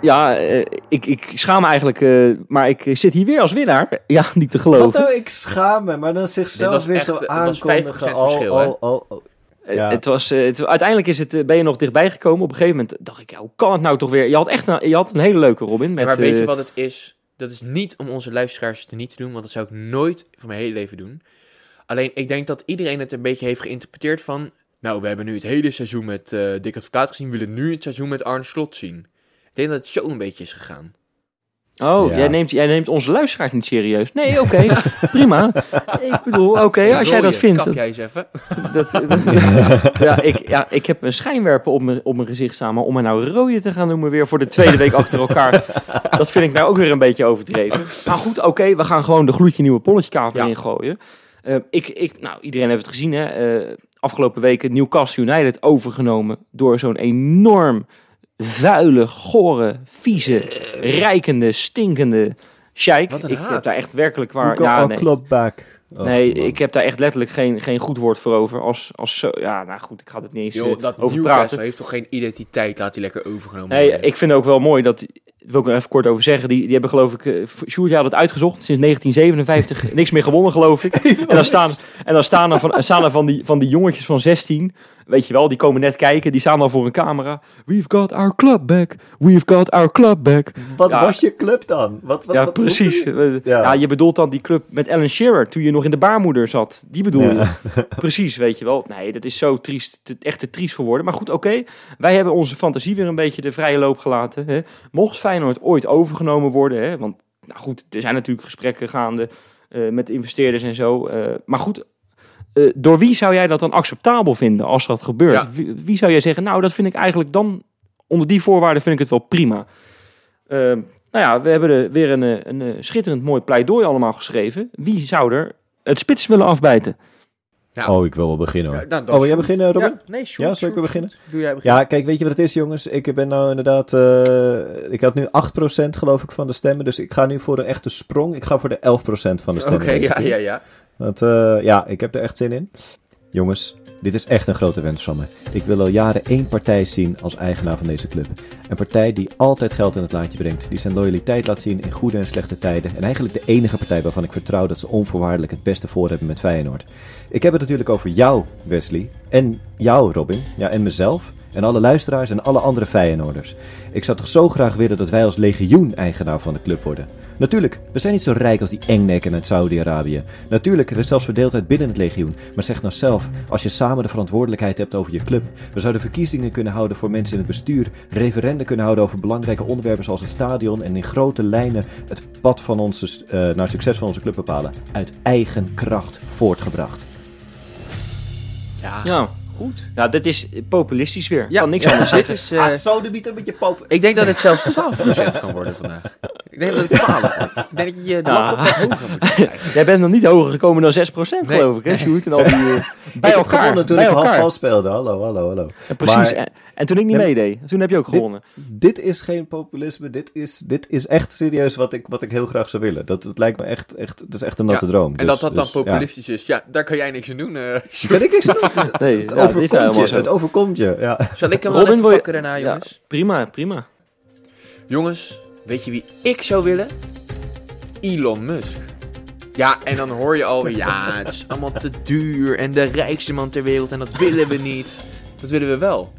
Ja, eh, ik, ik schaam me eigenlijk, eh, maar ik zit hier weer als winnaar. Ja, niet te Wat geloven. nou, ik schaam me, maar dan zichzelf weer echt- zo het was aankondigen. 5% Oh, verschil, hè? oh, oh, oh. Eh, Ja. Het was, eh, het, uiteindelijk is het, eh, ben je nog dichtbij gekomen. Op een gegeven moment dacht ik, ja, hoe kan het nou toch weer? Je had echt een, je had een hele leuke Robin. Met, maar weet je eh, wat het is? Dat is niet om onze luisteraars te niet te doen, want dat zou ik nooit van mijn hele leven doen. Alleen, ik denk dat iedereen het een beetje heeft geïnterpreteerd van... Nou, we hebben nu het hele seizoen met eh Dick Advocaat gezien, we willen nu het seizoen met Arne Slot zien. Ik denk dat het zo een beetje is gegaan. Oh, Ja. jij, neemt, jij neemt onze luisteraars niet serieus. Nee, oké, prima. Ik bedoel, oké, als jij dat vindt. Kap jij eens even. dat, dat- ja, ik, ja, ik heb een schijnwerper op mijn, op mijn gezicht staan, maar om me nou rooie te gaan noemen weer voor de tweede week achter elkaar, dat vind ik nou ook weer een beetje overdreven. Maar goed, oké, we gaan gewoon de gloedje nieuwe polletje Ja. ingooien. Eh, ik, ik, nou, iedereen heeft het gezien, hè. Eh, afgelopen weken Newcastle United overgenomen door zo'n enorm vuile, gore, vieze, rijkende, stinkende sheik. Ik haat. heb daar echt werkelijk waar... Ja, nee. Oh, Nee, man. ik heb daar echt letterlijk geen, geen goed woord voor over. Als, als zo, ja, nou goed, ik ga het niet eens eh, dat over praten. heeft toch geen identiteit, laat hij lekker overgenomen Nee, worden. ik vind ook wel mooi dat, wil ik nog even kort over zeggen, die, die hebben geloof ik, uh, Sjoerd had het uitgezocht, sinds 1957, niks meer gewonnen geloof ik. En dan staan, en dan staan er, van, staan er van, die, van die jongetjes van 16, weet je wel, die komen net kijken, die staan dan voor een camera. We've got our club back, we've got our club back. Wat Ja. was je club dan? Wat, wat, Ja, wat- precies. hoe- Ja. Ja. je bedoelt dan die club met Alan Shearer, toen je nog in de baarmoeder zat. Die bedoel je. Ja. Precies, weet je wel. Nee, dat is zo triest, te- echt te triest voor woorden. Maar goed, oké. Wij hebben onze fantasie weer een beetje de vrije loop gelaten. Hè. Mocht Feyenoord ooit overgenomen worden, hè, want nou goed, er zijn natuurlijk gesprekken gaande eh, met investeerders en zo. eh, maar goed, eh, door wie zou jij dat dan acceptabel vinden als dat gebeurt? Ja. Wie, wie zou jij zeggen, nou, dat vind ik eigenlijk dan, onder die voorwaarden vind ik het wel prima. Eh, nou ja, we hebben er weer een, eh, een, schitterend mooi pleidooi allemaal geschreven. Wie zou er het spits willen afbijten? Ja. Oh, ik wil wel beginnen hoor. Ja, dan- dan oh, wil jij beginnen, Robin? Ja, nee, Ja, zal ik weer beginnen? Doe jij beginnen. Ja, kijk, weet je wat het is, jongens? Ik ben nou inderdaad. eh, ik had nu 8% geloof ik van de stemmen. Dus ik ga nu voor een echte sprong. Ik ga voor de 11% van de Oké, stemmen. deze ja, ja, ja. Want eh, ja, ik heb er echt zin in. Jongens, dit is echt een grote wens van me. Ik wil al jaren één partij zien als eigenaar van deze club. Een partij die altijd geld in het laadje brengt, die zijn loyaliteit laat zien in goede en slechte tijden en eigenlijk de enige partij waarvan ik vertrouw dat ze onvoorwaardelijk het beste voor hebben met Feyenoord. Ik heb het natuurlijk over jou, Wesley, en jou, Robin, ja, en mezelf, en alle luisteraars en alle andere Feyenoorders. Ik zou toch zo graag willen dat wij als legioen eigenaar van de club worden. Natuurlijk, we zijn niet zo rijk als die engnekken uit Saudi-Arabië. Natuurlijk, er is zelfs verdeeldheid binnen het legioen. Maar zeg nou zelf, als je samen de verantwoordelijkheid hebt over je club. We zouden verkiezingen kunnen houden voor mensen in het bestuur. Referenden kunnen houden over belangrijke onderwerpen zoals het stadion. En in grote lijnen het pad van onze, eh, naar succes van onze club bepalen. Uit eigen kracht voortgebracht. Ja, Ja. goed. ja, dit is populistisch weer. Ja, kan niks ja, anders dit zeggen. is... eh, zo de bieter met je pop. ik denk dat het zelfs 12% kan worden vandaag. Ik denk dat het 12 wordt. Ik denk dat je de toch wat hoger moet krijgen. Jij bent nog niet hoger gekomen dan 6% Nee. geloof ik, hè, Sjoerd? En al die, eh, bij ik heb elkaar. gewonnen toen bij ik half elkaar. vals speelde. Hallo, hallo, hallo. En precies. Maar- En, en toen ik niet meedeed, toen heb je ook gewonnen. Dit is geen populisme. Dit is, dit is echt serieus wat ik, wat ik heel graag zou willen. Dat, dat lijkt me echt, echt, dat is echt een natte Ja, droom. En Dus- dat dat dan dus, ja. populistisch is, ja, daar kan jij niks aan doen. eh. Kan ik niks aan doen? Nee, Het ja, overkomt je. Het overkomt je. Ja. Zal ik hem wel Robin, even wil je- pakken daarna, jongens? prima, prima. Jongens, weet je wie ik zou willen? Elon Musk. Ja, en dan hoor je alweer, ja, het is allemaal te duur en de rijkste man ter wereld en dat willen we niet. Dat willen we wel.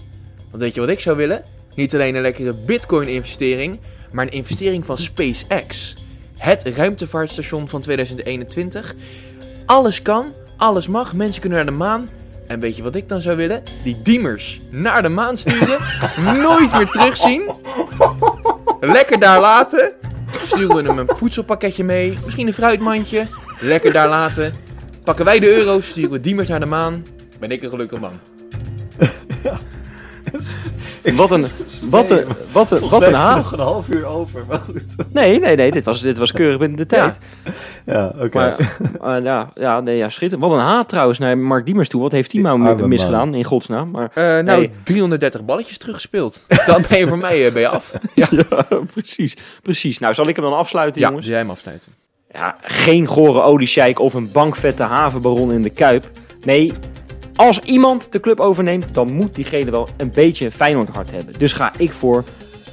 Want weet je wat ik zou willen? Niet alleen een lekkere bitcoin-investering, maar een investering van SpaceX. Het ruimtevaartstation van 2021. Alles kan, alles mag, mensen kunnen naar de maan. En weet je wat ik dan zou willen? Die diemers naar de maan sturen, nooit meer terugzien. Lekker daar laten. Sturen we hem een voedselpakketje mee. Misschien een fruitmandje. Lekker daar laten. Pakken wij de euro's, sturen we diemers naar de maan. Ben ik een gelukkig man. Wat een, wat een, wat een, wat We een nog een half uur over, maar goed. Nee, nee, nee, dit was, dit was keurig binnen de tijd. Ja, oké. Maar ja, ja, nee, ja, schitterend. Wat een haat trouwens naar Mark Diemers toe. Wat heeft hij nou misgedaan, in godsnaam? Maar Eh, nou, Nee. 330 balletjes teruggespeeld. Dan ben je voor mij eh, ben je af. Ja, ja, precies, precies. Nou, zal ik hem dan afsluiten, ja jongens? jij hem afsluiten. Ja, geen gore oliesjeik of een bankvette havenbaron in de Kuip. Nee, als iemand de club overneemt, dan moet diegene wel een beetje een Feyenoord hart hebben. Dus ga ik voor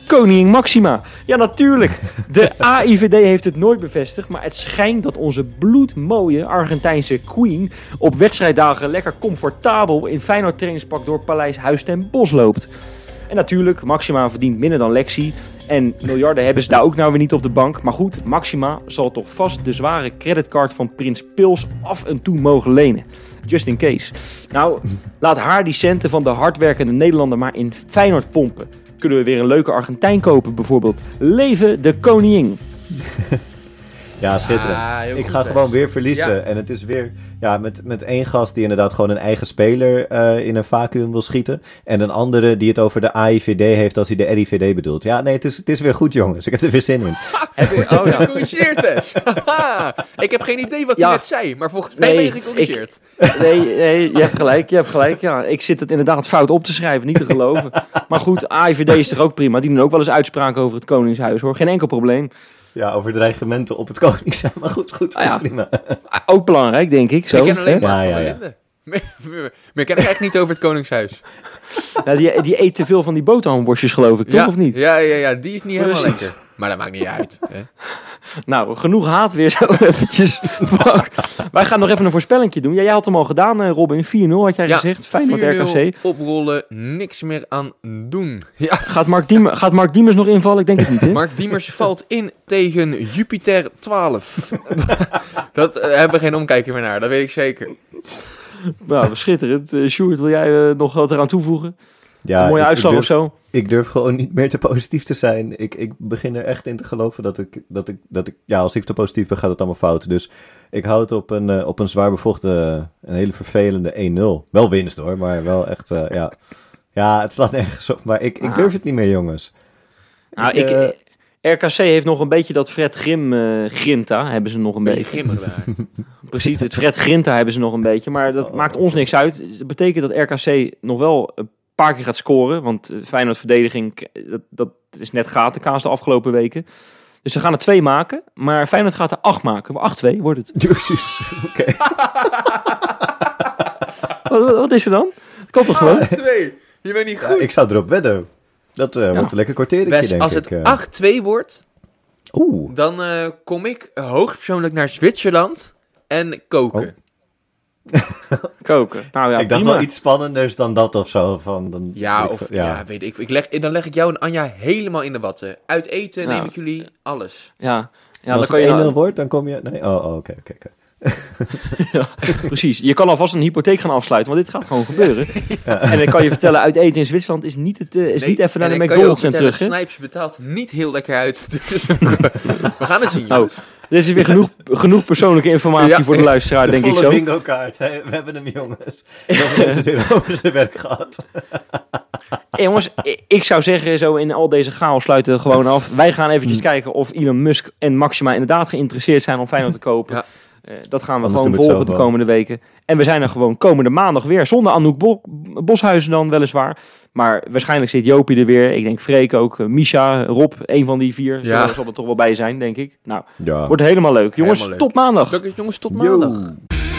Koningin Maxima. Ja, natuurlijk. De AIVD heeft het nooit bevestigd, maar het schijnt dat onze bloedmooie Argentijnse queen op wedstrijddagen lekker comfortabel in Feyenoord trainingspak door Paleis Huis ten Bos loopt. En natuurlijk, Maxima verdient minder dan Lexi. En miljarden hebben ze daar ook nou weer niet op de bank. Maar goed, Maxima zal toch vast de zware creditcard van Prins Pils af en toe mogen lenen. Just in case. Nou, laat haar die centen van de hardwerkende Nederlander maar in Feyenoord pompen. Kunnen we weer een leuke Argentijn kopen bijvoorbeeld. Leven de koningin. Ja, schitterend. Ah, ik ga gewoon weer verliezen. Ja. En het is weer ja, met, met één gast die inderdaad gewoon een eigen speler eh, in een vacuüm wil schieten. En een andere die het over de AIVD heeft als hij de RIVD bedoelt. Ja, nee, het is, het is weer goed, jongens. Ik heb er weer zin in. Heb je, oh ja. Gecorrigeerd, Wes. Haha. ik heb geen idee wat hij Ja. net zei, maar volgens mij Nee, ben je gecorrigeerd. Nee, nee, je hebt gelijk, je hebt gelijk. Ja, ik zit het inderdaad fout op te schrijven, niet te geloven. Maar goed, AIVD is toch ook prima. Die doen ook wel eens uitspraken over het Koningshuis, hoor. Geen enkel probleem. Ja, over dreigementen op het Koningshuis. Maar goed, goed, Ah, ja. prima. Ah, Ook belangrijk, denk ik. Zo, ik ken alleen maar Ja, van ja, ja. Meer, meer, meer ken ik echt niet over het Koningshuis. Nou, die, die eet te veel van die boterhamworstjes, geloof ik, toch? ja, Of niet? Ja, ja, ja, die is niet helemaal lekker. Maar dat maakt niet uit. Hè. Nou, genoeg haat weer zo eventjes. Wij gaan nog even een voorspellingje doen. Ja, jij had hem al gedaan, eh, Robin. 4-0 had jij Ja, gezegd. Feyenoord 4-0 RKC. oprollen, niks meer aan doen. Ja, Gaat Mark, Diem gaat Mark Diemers nog invallen? Ik denk het niet, hè? Mark Diemers valt in tegen Jupiter 12. dat eh, hebben we geen omkijken meer naar, dat weet ik zeker. Nou, schitterend. Eh Sjoerd, wil jij eh, nog wat eraan toevoegen? Ja, een mooie ik- ik uitslag durf- of zo? Ik durf gewoon niet meer te positief te zijn. Ik, ik begin er echt in te geloven dat ik, dat ik, dat ik, ja, als ik te positief ben, gaat het allemaal fout. Dus ik houd het op een, eh, op een zwaar bevochten, een hele vervelende 1-0. Wel winst hoor, maar wel echt, ja. Ja, het slaat nergens op, maar ik, ik Ah. durf het niet meer, jongens. Nou, Ik, ik, RKC heeft nog een beetje dat Fred Grim eh, Grinta, hebben ze nog een Beetje daar. Precies, het Fred Grinta hebben ze nog een beetje. Maar dat Oh, maakt ons niks uit. Dat betekent dat RKC nog wel een paar keer gaat scoren. Want eh, Feyenoord verdediging, dat, dat is net gatenkaas de afgelopen weken. Dus ze gaan er twee maken. Maar Feyenoord gaat er acht maken. 8-2 wordt het. Precies, oké. Wat, wat- wat is er dan? Kan toch gewoon? Twee, je bent niet Ja, goed. ik zou erop wedden. Dat eh, wordt een lekker kwartiertje, Wes, denk als ik. het eh. 8-2 wordt, Oeh, dan eh, kom ik hoogstpersoonlijk naar Zwitserland en koken. Koken. Nou ja, ik dacht prima. wel iets spannenders dan dat of zo. Van, dan, Ja, ik of veel- ja. weet ik. ik leg, dan leg ik jou en Anja helemaal in de watten. Uit eten Ja. neem ik jullie alles. Ja, ja dan als je het 1-0 nou- wordt, dan kom je... Nee, oh, oh, oké, oké, oké. Precies. Je kan alvast een hypotheek gaan afsluiten, want dit gaat gewoon gebeuren. En dan kan je vertellen, uit eten in Zwitserland is niet, het, eh, is Nee, niet even naar de McDonald's en vertellen, terug. Snipes betaalt niet heel lekker uit. Dus we gaan het zien, Oh, jongens. dit is weer genoeg, genoeg persoonlijke informatie Ja. voor de luisteraar, De denk ik volle zo. bingo kaart. Hè? We hebben hem, jongens. Dan heeft het weer over zijn werk gehad. Hey, jongens, ik zou zeggen, zo in al deze chaos sluiten we gewoon af. Wij gaan eventjes kijken of Elon Musk en Maxima inderdaad geïnteresseerd zijn om Feyenoord te kopen. Ja. Eh, dat gaan we Anders gewoon volgen de wel. komende weken. En we zijn er gewoon komende maandag weer. Zonder Anouk Bo- Boshuizen dan weliswaar. Maar waarschijnlijk zit Jopie er weer. Ik denk Freek ook. eh, Misha, Rob, een van die vier. Ja. Zo zal er toch wel bij zijn, denk ik. Nou, Ja. wordt helemaal leuk. Jongens, Helemaal leuk. tot maandag. Leuk, jongens, tot maandag. Yo.